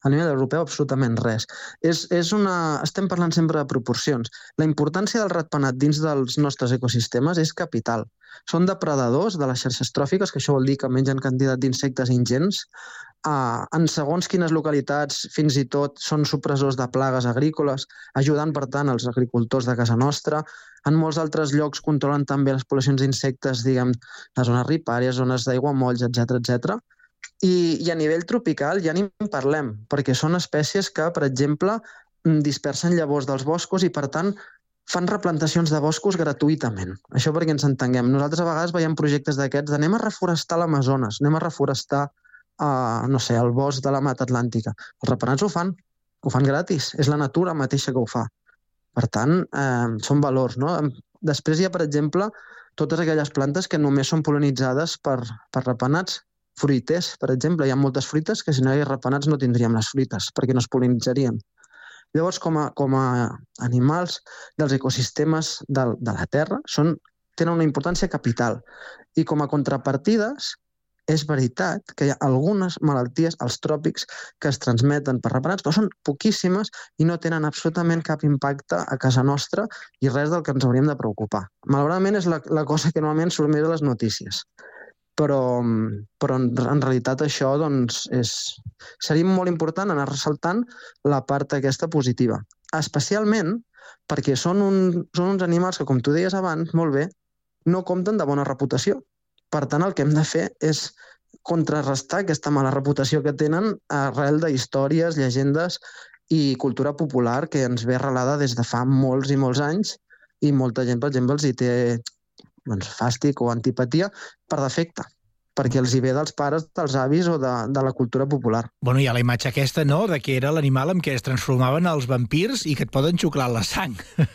S11: A nivell europeu, absolutament res. És, és una... Estem parlant sempre de proporcions. La importància del ratpenat dins dels nostres ecosistemes és capital. Són depredadors de les xarxes tròfiques, que això vol dir que mengen quantitat d'insectes ingents. Uh, en segons quines localitats, fins i tot, són supressors de plagues agrícoles, ajudant, per tant, els agricultors de casa nostra. En molts altres llocs controlen també les poblacions d'insectes, diguem, les zones ripàries, zones d'aiguamolls, etc etc. I, I a nivell tropical ja ni en parlem, perquè són espècies que, per exemple, mm, dispersen llavors dels boscos i, per tant, fan replantacions de boscos gratuïtament. Això perquè ens entenguem. Nosaltres a vegades veiem projectes d'aquests d'anem a reforestar l'Amazones, anem a reforestar, uh, no sé, el bosc de la Mata Atlàntica. Els rapenats ho fan, ho fan gratis. És la natura mateixa que ho fa. Per tant, eh, són valors. No? Després hi ha, per exemple, totes aquelles plantes que només són polinitzades per, per rapenats, fruiters, per exemple. Hi ha moltes fruites que si no hi hagués rapenats no tindríem les fruites, perquè no es polinitzarien. Llavors, com a, com a animals dels ecosistemes de, de la Terra, són, tenen una importància capital. I com a contrapartides, és veritat que hi ha algunes malalties als tròpics que es transmeten per rapenats, però són poquíssimes i no tenen absolutament cap impacte a casa nostra i res del que ens hauríem de preocupar. Malauradament és la, la cosa que normalment surt més a les notícies però, però en, en realitat això doncs, és, seria molt important anar ressaltant la part aquesta positiva. Especialment perquè són, un, són uns animals que, com tu deies abans, molt bé, no compten de bona reputació. Per tant, el que hem de fer és contrarrestar aquesta mala reputació que tenen arrel de històries, llegendes i cultura popular que ens ve arrelada des de fa molts i molts anys i molta gent, per exemple, els hi té doncs, fàstic o antipatia per defecte, perquè els hi ve dels pares, dels avis o de, de la cultura popular.
S10: Bueno, hi ha la imatge aquesta, no?, de que era l'animal amb què es transformaven els vampirs i que et poden xuclar la sang. <laughs>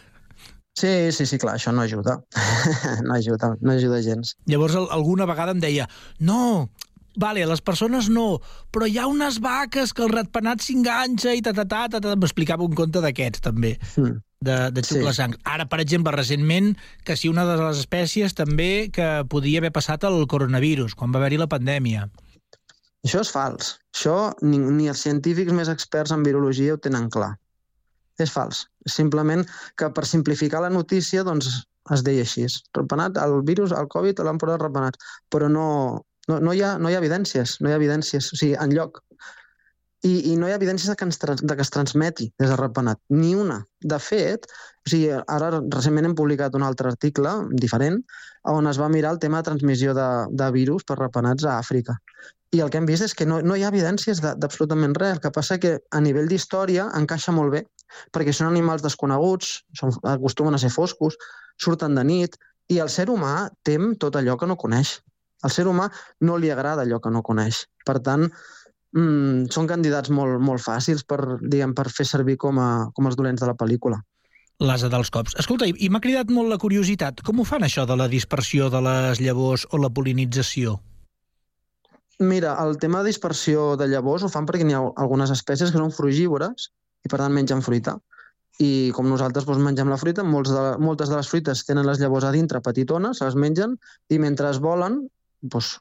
S11: Sí, sí, sí, clar, això no ajuda. <laughs> no ajuda, no ajuda gens.
S10: Llavors, al- alguna vegada em deia no, vale, les persones no, però hi ha unes vaques que el ratpenat s'enganxa i ta, ta, ta, ta, ta. M'explicava un conte d'aquests, també,
S11: Mm.
S10: De, de xuclar
S11: Sí.
S10: sang. Ara, per exemple, recentment, que si una de les espècies també que podia haver passat el coronavirus, quan va haver-hi la pandèmia.
S11: Això és fals. Això ni, ni els científics més experts en virologia ho tenen clar. És fals. Simplement que per simplificar la notícia doncs, es deia així. Repenat, el virus, el Covid l'han posat repenat. Però no, no, no, hi ha, no hi ha evidències, no hi ha evidències, o sigui, enlloc. I, I no hi ha evidències de que, ens, de que es transmeti des de repenat. Ni una. De fet, o sigui, ara recentment hem publicat un altre article diferent on es va mirar el tema de transmissió de, de virus per repenats a Àfrica. I el que hem vist és que no, no hi ha evidències d'absolutament res. El que passa que a nivell d'història encaixa molt bé, perquè són animals desconeguts, són, acostumen a ser foscos, surten de nit, i el ser humà tem tot allò que no coneix. Al ser humà no li agrada allò que no coneix. Per tant, mm, són candidats molt, molt fàcils per, diguem, per fer servir com a, com els dolents de la pel·lícula.
S10: L'asa dels cops. Escolta, i, m'ha cridat molt la curiositat. Com ho fan, això de la dispersió de les llavors o la polinització?
S11: Mira, el tema de dispersió de llavors ho fan perquè n'hi ha algunes espècies que són frugívores i per tant mengen fruita. I com nosaltres doncs, mengem la fruita, molts de, moltes de les fruites tenen les llavors a dintre petitones, se les mengen i mentre es volen, doncs,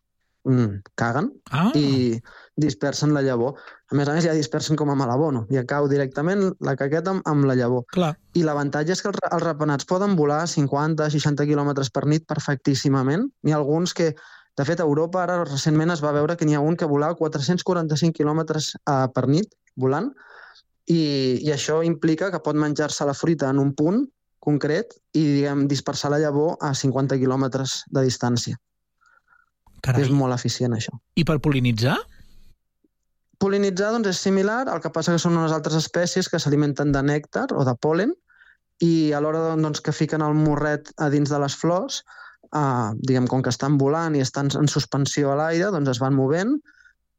S11: caguen
S10: ah.
S11: i dispersen la llavor. A més a més, ja dispersen com a malabono, i cau directament la caqueta amb, amb la llavor.
S10: Clar.
S11: I l'avantatge és que els, els rapenats poden volar a 50-60 km per nit perfectíssimament. N'hi ha alguns que, de fet, a Europa ara recentment es va veure que n'hi ha un que volava 445 km uh, per nit volant, i, i això implica que pot menjar-se la fruita en un punt concret i, diguem, dispersar la llavor a 50 quilòmetres de distància.
S10: Carai.
S11: És molt eficient, això.
S10: I per polinitzar?
S11: Polinitzar doncs, és similar, el que passa que són unes altres espècies que s'alimenten de nèctar o de pol·len i a l'hora doncs, que fiquen el morret a dins de les flors, eh, diguem, com que estan volant i estan en suspensió a l'aire, doncs es van movent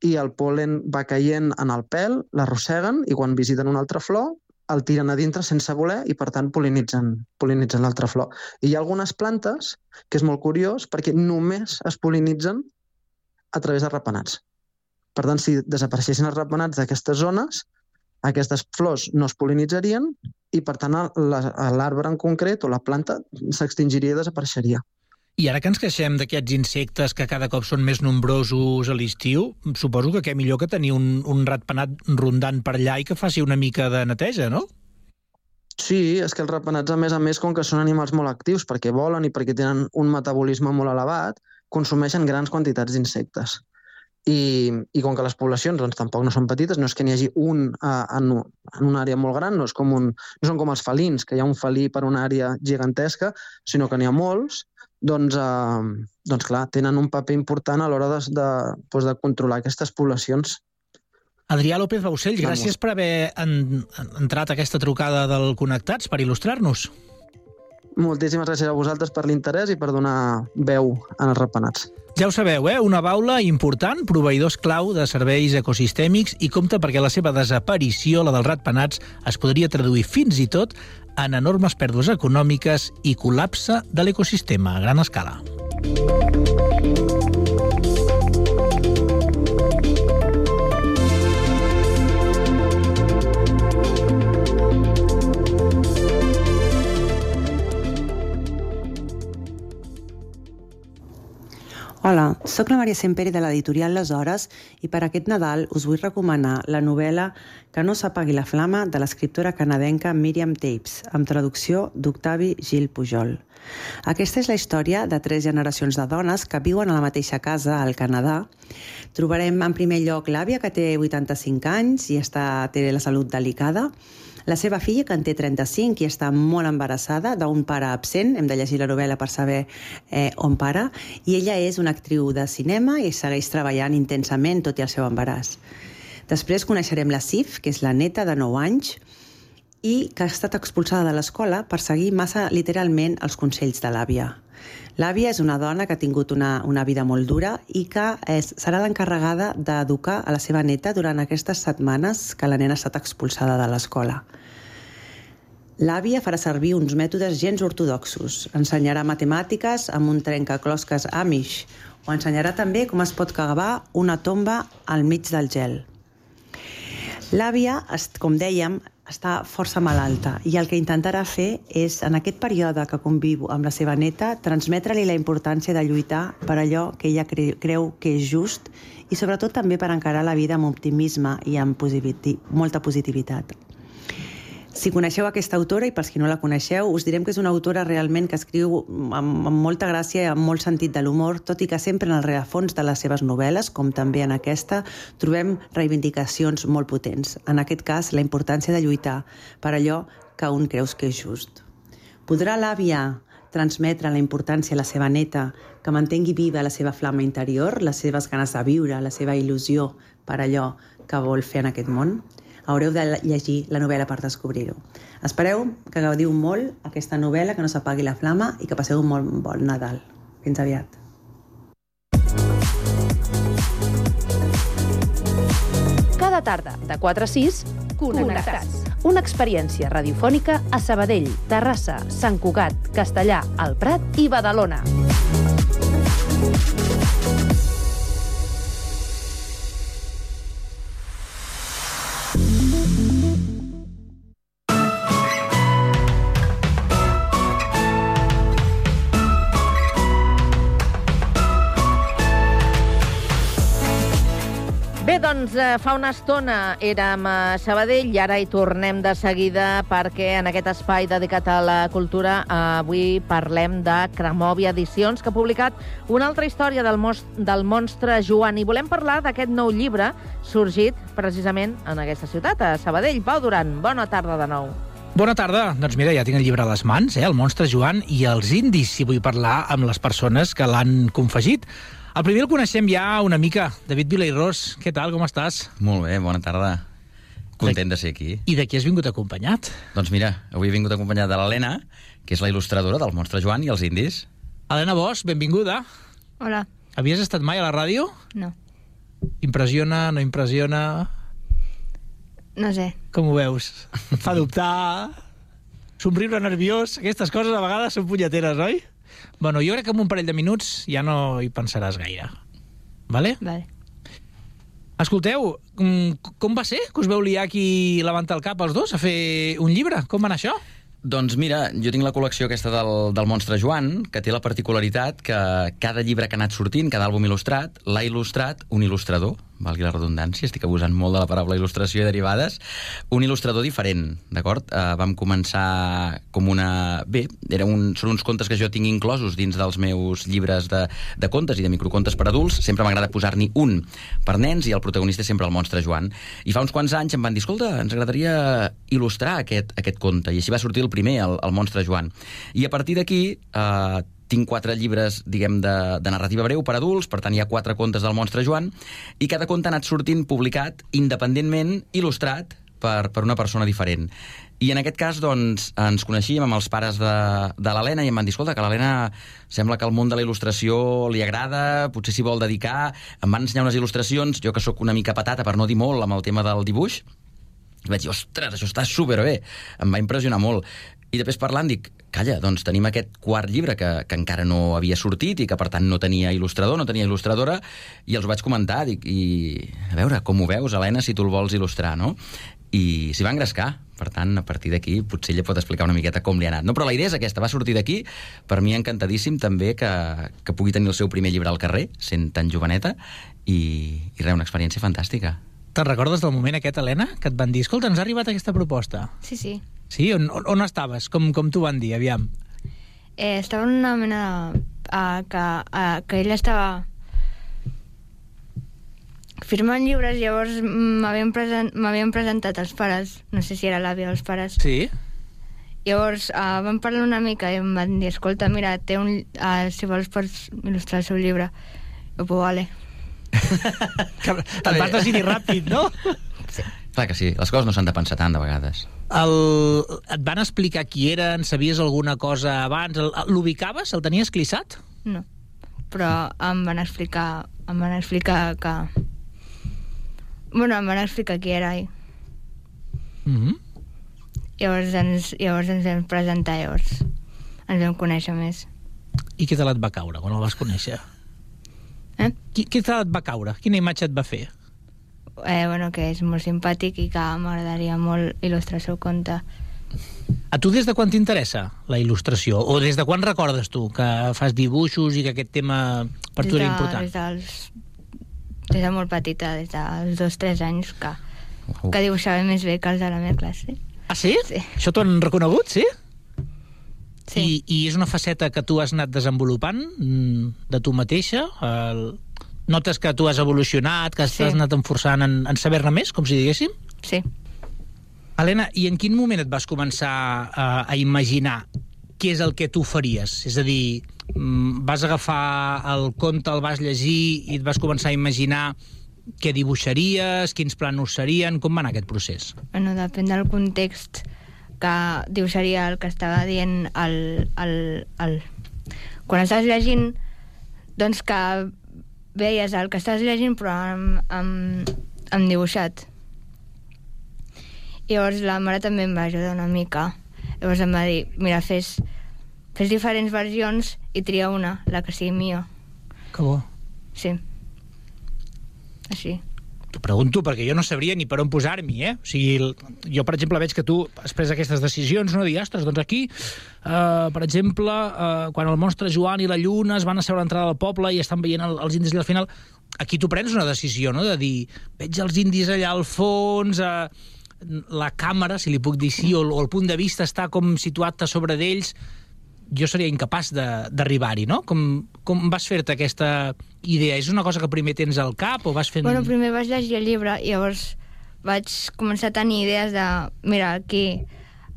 S11: i el pol·len va caient en el pèl, l'arrosseguen i quan visiten una altra flor el tiren a dintre sense voler i, per tant, polinitzen, polinitzen l'altra flor. I hi ha algunes plantes, que és molt curiós, perquè només es polinitzen a través de rapenats. Per tant, si desapareixessin els rapenats d'aquestes zones, aquestes flors no es polinitzarien i, per tant, l'arbre en concret o la planta s'extingiria i desapareixeria.
S10: I ara que ens queixem d'aquests insectes que cada cop són més nombrosos a l'estiu, suposo que què millor que tenir un, un ratpenat rondant per allà i que faci una mica de neteja, no?
S11: Sí, és que els rapenats, a més a més, com que són animals molt actius, perquè volen i perquè tenen un metabolisme molt elevat, consumeixen grans quantitats d'insectes. I, I com que les poblacions doncs, tampoc no són petites, no és que n'hi hagi un uh, en, en una àrea molt gran, no, és com un, no són com els felins, que hi ha un felí per una àrea gigantesca, sinó que n'hi ha molts, doncs, uh, doncs clar, tenen un paper important a l'hora de, de, doncs, de controlar aquestes poblacions.
S10: Adrià López Baucell,
S11: Vamos.
S10: gràcies per haver en, en, entrat a aquesta trucada del Connectats, per il·lustrar-nos.
S11: Moltíssimes gràcies a vosaltres per l'interès i per donar veu en els rapenats.
S10: Ja ho sabeu, eh? Una baula important, proveïdors clau de serveis ecosistèmics i compta perquè la seva desaparició, la dels ratpenats, es podria traduir fins i tot en enormes pèrdues econòmiques i col·lapse de l'ecosistema a gran escala.
S12: Hola, sóc la Maria Semperi de l'editorial Les Hores i per aquest Nadal us vull recomanar la novel·la Que no s'apagui la flama de l'escriptora canadenca Miriam Tapes, amb traducció d'Octavi Gil Pujol. Aquesta és la història de tres generacions de dones que viuen a la mateixa casa al Canadà. Trobarem en primer lloc l'àvia, que té 85 anys i està, té la salut delicada, la seva filla, que en té 35 i està molt embarassada d'un pare absent, hem de llegir la novel·la per saber eh, on para, i ella és una actriu de cinema i segueix treballant intensament tot i el seu embaràs. Després coneixerem la Sif, que és la neta de 9 anys, i que ha estat expulsada de l'escola per seguir massa literalment els consells de l'àvia. L'àvia és una dona que ha tingut una, una vida molt dura i que és, serà l'encarregada d'educar a la seva neta durant aquestes setmanes que la nena ha estat expulsada de l'escola. L'àvia farà servir uns mètodes gens ortodoxos. Ensenyarà matemàtiques amb un trencaclosques Amish o ensenyarà també com es pot cavar una tomba al mig del gel. L'àvia, com dèiem, està força malalta i el que intentarà fer és, en aquest període que conviu amb la seva neta, transmetre-li la importància de lluitar per allò que ella cre creu que és just i sobretot també per encarar la vida amb optimisme i amb positivi molta positivitat. Si coneixeu aquesta autora, i pels qui no la coneixeu, us direm que és una autora realment que escriu amb, amb molta gràcia i amb molt sentit de l'humor, tot i que sempre en el rerefons de les seves novel·les, com també en aquesta, trobem reivindicacions molt potents. En aquest cas, la importància de lluitar per allò que un creus que és just. Podrà l'àvia transmetre la importància a la seva neta, que mantengui viva la seva flama interior, les seves ganes de viure, la seva il·lusió per allò que vol fer en aquest món? Haureu de llegir la novel·la per descobrir-ho. Espereu que gaudiu molt aquesta novel·la, que no s'apagui la flama i que passeu un molt bon Nadal. Fins aviat.
S5: Cada tarda, de 4 a 6, Connectats. Una experiència radiofònica a Sabadell, Terrassa, Sant Cugat, Castellà, El Prat i Badalona.
S2: Fa una estona érem a Sabadell i ara hi tornem de seguida perquè en aquest espai dedicat a la cultura avui parlem de Cremòvia Edicions, que ha publicat una altra història del, del monstre Joan. I volem parlar d'aquest nou llibre sorgit precisament en aquesta ciutat, a Sabadell. Pau Duran, bona tarda de nou.
S10: Bona tarda. Doncs mira, ja tinc el llibre a les mans, eh? El monstre Joan i els indis, si vull parlar amb les persones que l'han confegit. El primer el coneixem ja una mica, David Vilairós. Què tal, com estàs?
S13: Molt bé, bona tarda. Content de ser aquí.
S10: I de qui has vingut acompanyat?
S13: Doncs mira, avui he vingut acompanyat de l'Helena, que és la il·lustradora del Monstre Joan i els indis.
S10: Helena Bosch, benvinguda.
S14: Hola.
S10: Havies estat mai a la ràdio?
S14: No.
S10: Impressiona, no impressiona?
S14: No sé.
S10: Com ho veus? Et fa dubtar? Somriure nerviós? Aquestes coses a vegades són punyeteres, oi? Bueno, jo crec que en un parell de minuts ja no hi pensaràs gaire. Vale?
S14: Vale.
S10: Escolteu, mm, com va ser que us veu liar aquí levantar el cap els dos a fer un llibre? Com va anar això?
S13: Doncs mira, jo tinc la col·lecció aquesta del, del Monstre Joan, que té la particularitat que cada llibre que ha anat sortint, cada àlbum il·lustrat, l'ha il·lustrat un il·lustrador, valgui la redundància, estic abusant molt de la paraula il·lustració i derivades, un il·lustrador diferent, d'acord? Uh, vam començar com una... Bé, era un... són uns contes que jo tinc inclosos dins dels meus llibres de, de contes i de microcontes per adults. Sempre m'agrada posar-n'hi un per nens i el protagonista és sempre el monstre Joan. I fa uns quants anys em van dir, escolta, ens agradaria il·lustrar aquest, aquest conte. I així va sortir el primer, el, el monstre Joan. I a partir d'aquí... Eh, tinc quatre llibres, diguem, de, de narrativa breu per adults, per tant hi ha quatre contes del monstre Joan, i cada conte ha anat sortint publicat independentment, il·lustrat, per, per una persona diferent. I en aquest cas, doncs, ens coneixíem amb els pares de, de l'Helena i em van dir, escolta, que l'Helena sembla que el món de la il·lustració li agrada, potser s'hi vol dedicar, em van ensenyar unes il·lustracions, jo que sóc una mica patata, per no dir molt, amb el tema del dibuix, i vaig dir, ostres, això està superbé, em va impressionar molt. I després parlant dic, calla, doncs tenim aquest quart llibre que, que encara no havia sortit i que per tant no tenia il·lustrador, no tenia il·lustradora, i els vaig comentar, dic, i a veure, com ho veus, Helena, si tu el vols il·lustrar, no? I s'hi va engrescar. Per tant, a partir d'aquí, potser ella pot explicar una miqueta com li ha anat. No, però la idea és aquesta, va sortir d'aquí, per mi encantadíssim també que, que pugui tenir el seu primer llibre al carrer, sent tan joveneta, i, i res, una experiència fantàstica.
S10: Te'n recordes del moment aquest, Helena, que et van dir, escolta, ens ha arribat aquesta proposta?
S14: Sí, sí.
S10: Sí? On, on, on estaves? Com, com t'ho van dir, aviam?
S14: Eh, estava en una mena de... Uh, que, uh, que ell estava firmant llibres, llavors m'havien present, presentat els pares, no sé si era l'àvia o els pares.
S10: Sí?
S14: Llavors uh, vam parlar una mica i em van dir, escolta, mira, té un, uh, si vols pots il·lustrar el seu llibre. Jo, pues vale. <laughs>
S10: Que Te'n vas decidir ràpid, no? <laughs>
S13: Clar que sí, les coses no s'han de pensar tant de vegades.
S10: El... Et van explicar qui eren? Sabies alguna cosa abans? L'ubicaves? El tenies clissat?
S14: No. Però em van explicar, em van explicar que... Bueno, em van explicar qui era ell.
S10: Mm -hmm.
S14: Llavors ens, llavors ens vam presentar, llavors ens vam conèixer més.
S10: I què tal et va caure quan el vas conèixer?
S14: Eh?
S10: Qui, què tal et va caure? Quina imatge et va fer?
S14: Eh, bueno, que és molt simpàtic i que m'agradaria molt il·lustrar el seu conte.
S10: A tu des de quan t'interessa la il·lustració? O des de quan recordes tu que fas dibuixos i que aquest tema per tu era important?
S14: Des, dels, des de molt petita, des dels dos, tres anys, que, que dibuixava més bé que els de la meva classe.
S10: Ah, sí?
S14: Sí.
S10: Això t'ho han reconegut, sí?
S14: Sí.
S10: I, I és una faceta que tu has anat desenvolupant mm, de tu mateixa? El... Notes que tu has evolucionat, que
S14: Sí.
S10: t'has anat enforçant en, en saber-ne més, com si diguéssim?
S14: Sí.
S10: Helena, i en quin moment et vas començar a, a imaginar què és el que tu faries? És a dir, mm, vas agafar el conte, el vas llegir i et vas començar a imaginar què dibuixaries, quins planos serien, com va anar aquest procés?
S14: Bueno, depèn del context que dibuixaria el que estava dient el, el, el... Quan estàs llegint, doncs que veies el que estàs llegint però amb, amb, amb dibuixat. Llavors la mare també em va ajudar una mica. Llavors em va dir, mira, fes, fes diferents versions i tria una, la que sigui millor.
S10: Que bo.
S14: Sí. Així.
S10: T'ho pregunto perquè jo no sabria ni per on posar-m'hi, eh? O sigui, jo, per exemple, veig que tu has pres aquestes decisions, no? Dir, ostres, doncs aquí, eh, per exemple, eh, quan el monstre Joan i la Lluna es van asseure a l'entrada del poble i estan veient el, els indis allà al final, aquí tu prens una decisió, no?, de dir, veig els indis allà al fons, eh, la càmera, si li puc dir així, o, o el punt de vista està com situat a sobre d'ells, jo seria incapaç d'arribar-hi, no? Com, com vas fer-te aquesta idea? És una cosa que primer tens al cap o vas fent...
S14: Bueno, primer vaig llegir el llibre i llavors vaig començar a tenir idees de mira, aquí,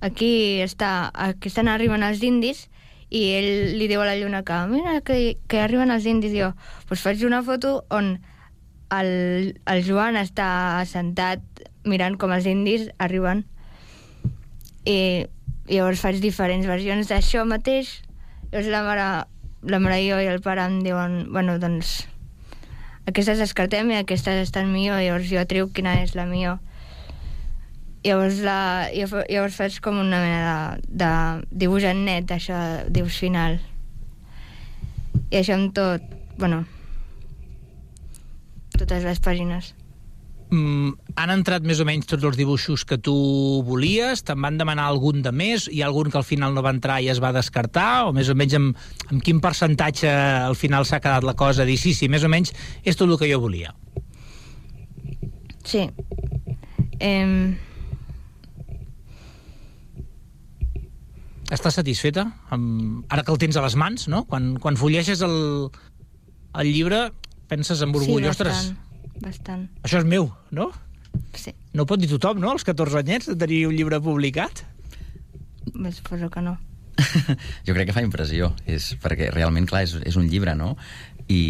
S14: aquí, està, aquí estan arribant els indis i ell li diu a la lluna que mira, que, que arriben els indis. I jo, doncs faig una foto on el, el Joan està sentat mirant com els indis arriben. I, i llavors faig diferents versions d'això mateix. Llavors la mare, la mare i jo i el pare em diuen bueno, doncs aquestes descartem i aquestes estan millor, llavors jo triu quina és la millor. Llavors, la, llavors faig com una mena de, de dibuix en net, això, dibuix final. I això amb tot, bueno, totes les pàgines.
S10: Mm, han entrat més o menys tots els dibuixos que tu volies? Te'n van demanar algun de més? Hi ha algun que al final no va entrar i es va descartar? O més o menys amb, amb quin percentatge al final s'ha quedat la cosa? Dir, sí, sí, més o menys és tot el que jo volia.
S14: Sí. Eh,
S10: Estàs satisfeta? Amb... Ara que el tens a les mans, no? Quan, quan fulleges el, el llibre penses amb orgull,
S14: sí,
S10: ostres,
S14: bastant,
S10: això és meu, no?
S14: Sí.
S10: No ho pot dir tothom, no?, als 14 anyets, de tenir un llibre publicat.
S14: Bé, suposo que no. <laughs>
S13: Jo crec que fa impressió, és, perquè realment, clar, és, és un llibre, no? I,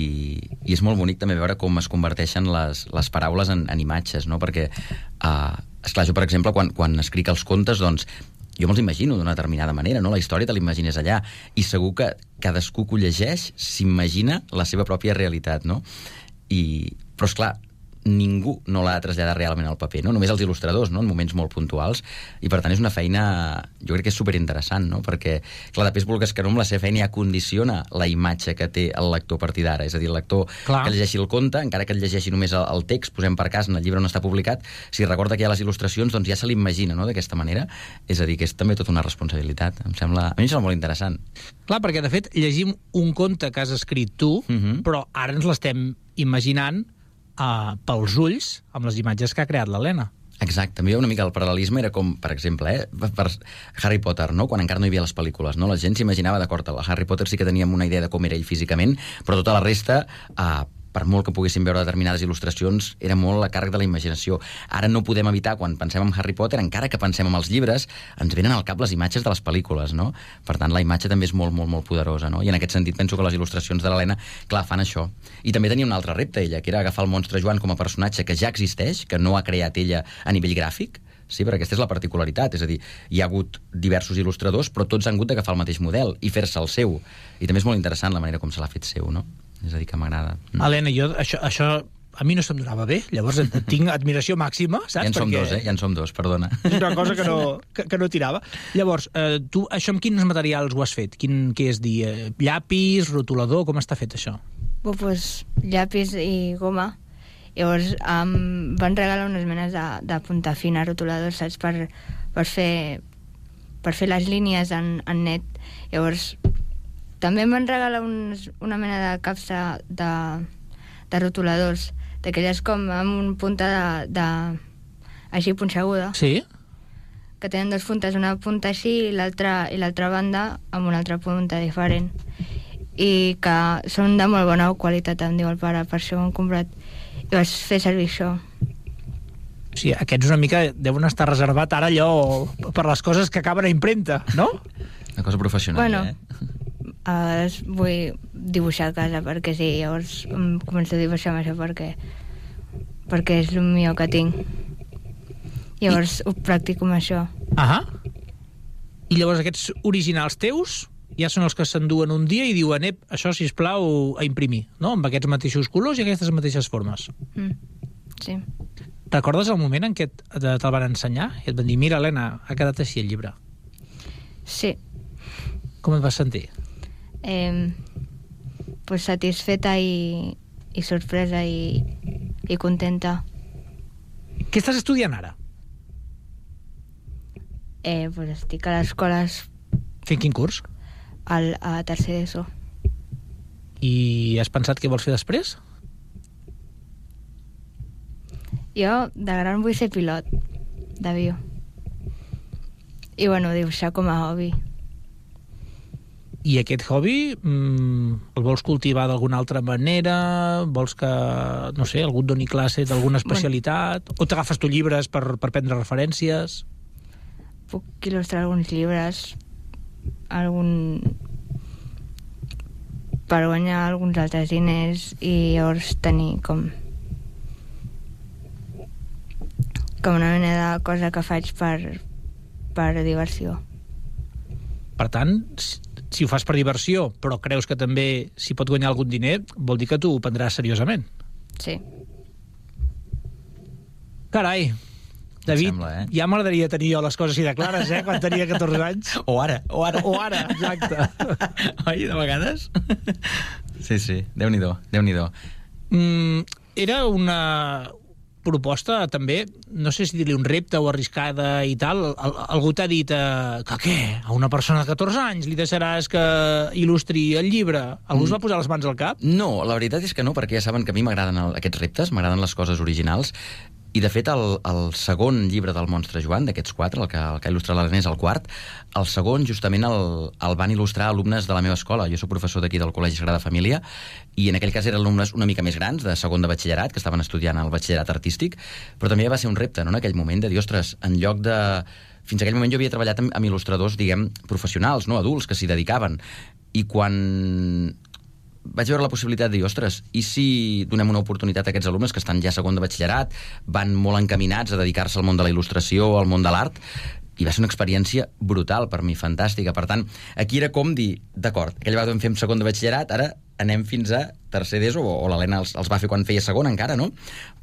S13: I és molt bonic també veure com es converteixen les, les paraules en, en imatges, no? Perquè, uh, esclar, jo, per exemple, quan, quan escric els contes, doncs, jo me'ls imagino d'una determinada manera, no? La història te l'imagines allà, i segur que cadascú que ho llegeix s'imagina la seva pròpia realitat, no? I, però, és clar, ningú no l'ha de traslladar realment al paper, no? només els il·lustradors, no? en moments molt puntuals, i per tant és una feina, jo crec que és superinteressant, no? perquè, clar, després vulgues que no amb la seva feina ja condiciona la imatge que té el lector a partir d'ara, és a dir, el lector
S10: Clar.
S13: que llegeixi el conte, encara que el llegeixi només el, el text, posem per cas, en el llibre no està publicat, si recorda que hi ha les il·lustracions, doncs ja se l'imagina no? d'aquesta manera, és a dir, que és també tota una responsabilitat, em sembla, a mi em sembla molt interessant.
S10: Clar, perquè de fet llegim un conte que has escrit tu, uh -huh. però ara ens l'estem imaginant uh, pels ulls amb les imatges que ha creat l'Helena.
S13: Exacte, també una mica el paral·lelisme, era com, per exemple, eh, per Harry Potter, no? quan encara no hi havia les pel·lícules, no? la gent s'imaginava, d'acord, el Harry Potter sí que teníem una idea de com era ell físicament, però tota la resta, eh, per molt que poguéssim veure determinades il·lustracions, era molt a càrrec de la imaginació. Ara no podem evitar, quan pensem en Harry Potter, encara que pensem en els llibres, ens venen al cap les imatges de les pel·lícules, no? Per tant, la imatge també és molt, molt, molt poderosa, no? I en aquest sentit penso que les il·lustracions de l'Helena, clar, fan això. I també tenia un altre repte, ella, que era agafar el monstre Joan com a personatge que ja existeix, que no ha creat ella a nivell gràfic, Sí, perquè aquesta és la particularitat, és a dir, hi ha hagut diversos il·lustradors, però tots han hagut d'agafar el mateix model i fer-se el seu. I també és molt interessant la manera com se l'ha fet seu, no? És a dir, que m'agrada. Mm.
S10: Helena, jo, això, això a mi no se'm donava bé, llavors et- tinc admiració màxima, saps?
S13: Ja en som
S10: Perquè
S13: dos, eh? Ja en som dos, perdona.
S10: És una cosa que no, que, que no tirava. Llavors, eh, tu això amb quins materials ho has fet? Quin, què és dir? Eh, llapis, rotulador, com està fet això?
S14: Pues, pues llapis i goma. Llavors em van regalar unes menes de, de punta fina rotuladors, saps? Per, per, fer, per fer les línies en, en net. Llavors, també em van regalar uns, una mena de capsa de, de rotuladors, d'aquelles com amb un punta de, de així punxeguda.
S10: Sí?
S14: que tenen dues puntes, una punta així i l'altra i l'altra banda amb una altra punta diferent i que són de molt bona qualitat, em diu el pare, per això ho hem comprat i vaig fer servir això.
S10: O sigui, aquests una mica deuen estar reservat ara allò per les coses que acaben a impremta, no?
S13: Una cosa professional,
S14: Bueno,
S13: eh?
S14: A vegades vull dibuixar a casa perquè sí, llavors començo a dibuixar amb això perquè, perquè és el millor que tinc. Llavors ho practico amb això.
S10: Ahà. I llavors aquests originals teus ja són els que s'enduen un dia i diuen, ep, això, si plau a imprimir, no? Amb aquests mateixos colors i aquestes mateixes formes.
S14: Mm. Sí.
S10: Recordes el moment en què te- te'l van ensenyar? I et van dir, mira, Helena, ha quedat així el llibre.
S14: Sí.
S10: Com et vas sentir?
S14: Eh, pues satisfeta i, i sorpresa i, i contenta.
S10: Què estàs estudiant ara?
S14: Eh, pues estic a l'escola
S10: Fent quin curs?
S14: al, a tercer d'ESO.
S10: I has pensat què vols fer després?
S14: Jo de gran vull ser pilot d'avió. I bueno, dibuixar com a hobby.
S10: I aquest hobby mm, el vols cultivar d'alguna altra manera? Vols que, no sé, algú et doni classe d'alguna especialitat? O t'agafes tu llibres per, per prendre referències?
S14: Puc il·lustrar alguns llibres, algun per guanyar alguns altres diners i llavors tenir com com una mena de cosa que faig per, per diversió.
S10: Per tant, si ho fas per diversió, però creus que també s'hi pot guanyar algun diner, vol dir que tu ho prendràs seriosament.
S14: Sí.
S10: Carai, David,
S13: sembla, eh?
S10: ja m'agradaria tenir jo les coses així de clares, eh, quan tenia 14 anys.
S13: O ara, o ara.
S10: O ara, exacte. <laughs>
S13: Oi, de vegades? Sí, sí, Déu-n'hi-do, déu nhi déu
S10: Mm, era una proposta també, no sé si dir-li un repte o arriscada i tal, Al algú t'ha dit eh, que què? A una persona de 14 anys li deixaràs que il·lustri el llibre? Algú mm. es va posar les mans al cap?
S13: No, la veritat és que no, perquè ja saben que a mi m'agraden aquests reptes, m'agraden les coses originals, i de fet el, el segon llibre del Monstre Joan, d'aquests quatre, el que, el que ha il·lustrat l'Helena és el quart, el segon justament el, el van il·lustrar alumnes de la meva escola. Jo sóc professor d'aquí del Col·legi Sagrada Família, i en aquell cas eren alumnes una mica més grans, de segon de batxillerat, que estaven estudiant el batxillerat artístic, però també va ser un repte, no?, en aquell moment, de dir, ostres, en lloc de... Fins aquell moment jo havia treballat amb, amb il·lustradors, diguem, professionals, no?, adults, que s'hi dedicaven, i quan vaig veure la possibilitat de dir, ostres, i si donem una oportunitat a aquests alumnes que estan ja segon de batxillerat, van molt encaminats a dedicar-se al món de la il·lustració, al món de l'art, i va ser una experiència brutal per mi, fantàstica. Per tant, aquí era com dir, d'acord, aquella vegada vam fer segon de batxillerat, ara anem fins a tercer d'ESO, o, o l'Helena els, els va fer quan feia segon encara, no?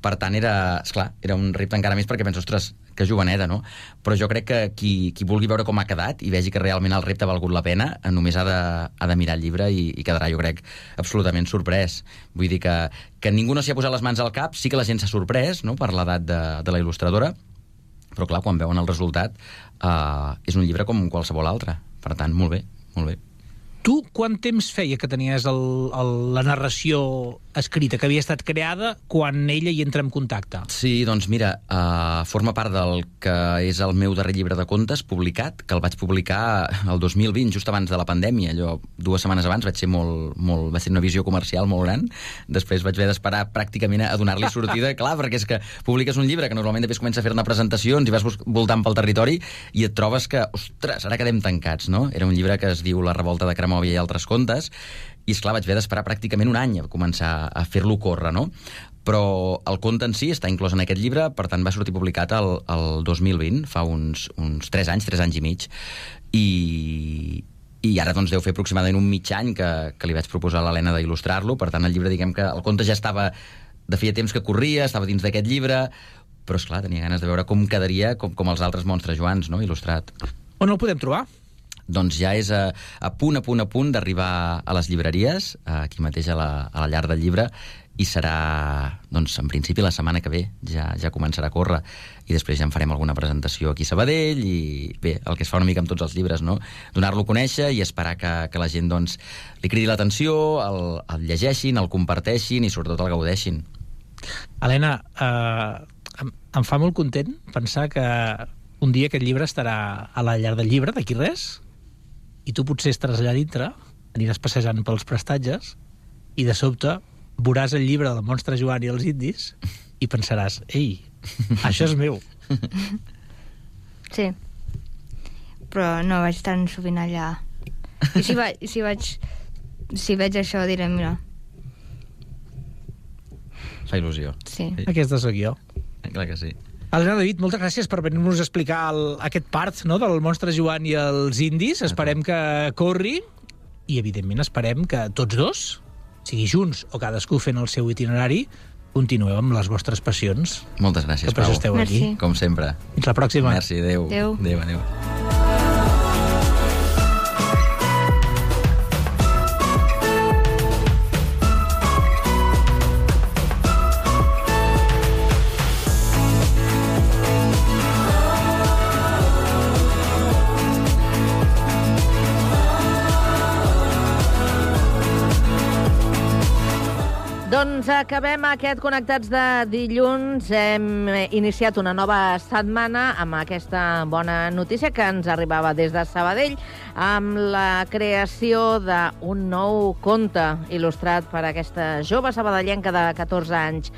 S13: Per tant, era, esclar, era un repte encara més perquè penso, ostres, que joveneda, no? Però jo crec que qui, qui vulgui veure com ha quedat i vegi que realment el repte ha valgut la pena, eh, només ha de, ha de mirar el llibre i, i quedarà, jo crec, absolutament sorprès. Vull dir que, que ningú no s'hi ha posat les mans al cap, sí que la gent s'ha sorprès, no?, per l'edat de, de la il·lustradora, però clar, quan veuen el resultat, eh, és un llibre com qualsevol altre. Per tant, molt bé, molt bé.
S10: Tu quant temps feia que tenies el, el, la narració escrita, que havia estat creada, quan ella hi entra en contacte?
S13: Sí, doncs mira, uh, forma part del que és el meu darrer llibre de contes publicat, que el vaig publicar el 2020, just abans de la pandèmia. Allò, dues setmanes abans vaig ser molt, molt, va ser una visió comercial molt gran. Després vaig haver d'esperar pràcticament a donar-li sortida, <laughs> clar, perquè és que publiques un llibre que normalment després comença a fer-ne presentacions i vas voltant pel territori i et trobes que, ostres, ara quedem tancats, no? Era un llibre que es diu La revolta de Cremòvia i altres contes, i és clar, vaig haver d'esperar pràcticament un any a començar a fer-lo córrer, no? Però el conte en si està inclòs en aquest llibre, per tant va sortir publicat el, el 2020, fa uns, uns 3 anys, 3 anys i mig, i, i ara doncs deu fer aproximadament un mig any que, que li vaig proposar a l'Helena d'il·lustrar-lo, per tant el llibre diguem que el conte ja estava de feia temps que corria, estava dins d'aquest llibre, però és clar, tenia ganes de veure com quedaria com, com els altres monstres Joans, no?, il·lustrat.
S10: On el podem trobar?
S13: Doncs ja és a, a punt, a punt, a punt d'arribar a les llibreries, aquí mateix a la, a la llar del llibre, i serà, doncs, en principi la setmana que ve ja, ja començarà a córrer i després ja en farem alguna presentació aquí a Sabadell i bé, el que es fa una mica amb tots els llibres, no? Donar-lo a conèixer i esperar que, que la gent, doncs, li cridi l'atenció, el, el llegeixin, el comparteixin i sobretot el gaudeixin.
S10: Helena, eh, em, em fa molt content pensar que un dia aquest llibre estarà a la llar del llibre, d'aquí res, i tu potser estaràs allà dintre, aniràs passejant pels prestatges, i de sobte veuràs el llibre del monstre Joan i els indis i pensaràs, ei, <laughs> això és meu.
S14: Sí. Però no vaig tan sovint allà. I si, va, si vaig... Si veig això, diré, mira,
S13: Fa il·lusió.
S14: Sí.
S10: Aquesta sóc jo.
S13: Clar que sí.
S10: Helena David, moltes gràcies per venir-nos a explicar el, aquest part no, del monstre Joan i els indis. Esperem que corri i, evidentment, esperem que tots dos, sigui junts o cadascú fent el seu itinerari, continueu amb les vostres passions.
S13: Moltes gràcies,
S10: Que per això
S13: Pau.
S10: esteu aquí.
S14: Merci.
S13: Com sempre.
S10: Fins la pròxima.
S13: Merci, adéu.
S14: Adéu.
S13: Adéu, adéu.
S2: Doncs acabem aquest Connectats de dilluns. Hem iniciat una nova setmana amb aquesta bona notícia que ens arribava des de Sabadell amb la creació d'un nou conte il·lustrat per aquesta jove sabadellenca de 14 anys.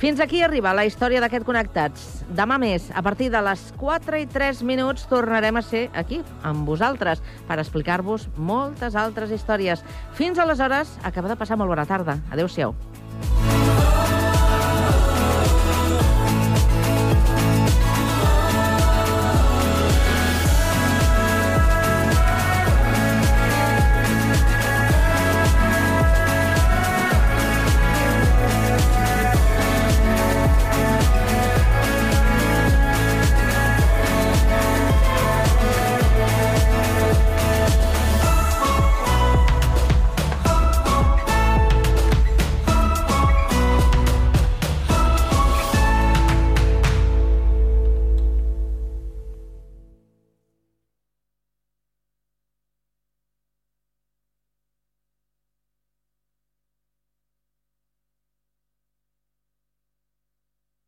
S2: Fins aquí arriba la història d'aquest Connectats. Demà més, a partir de les 4 i 3 minuts, tornarem a ser aquí, amb vosaltres, per explicar-vos moltes altres històries. Fins aleshores, acaba de passar molt bona tarda. Adéu-siau.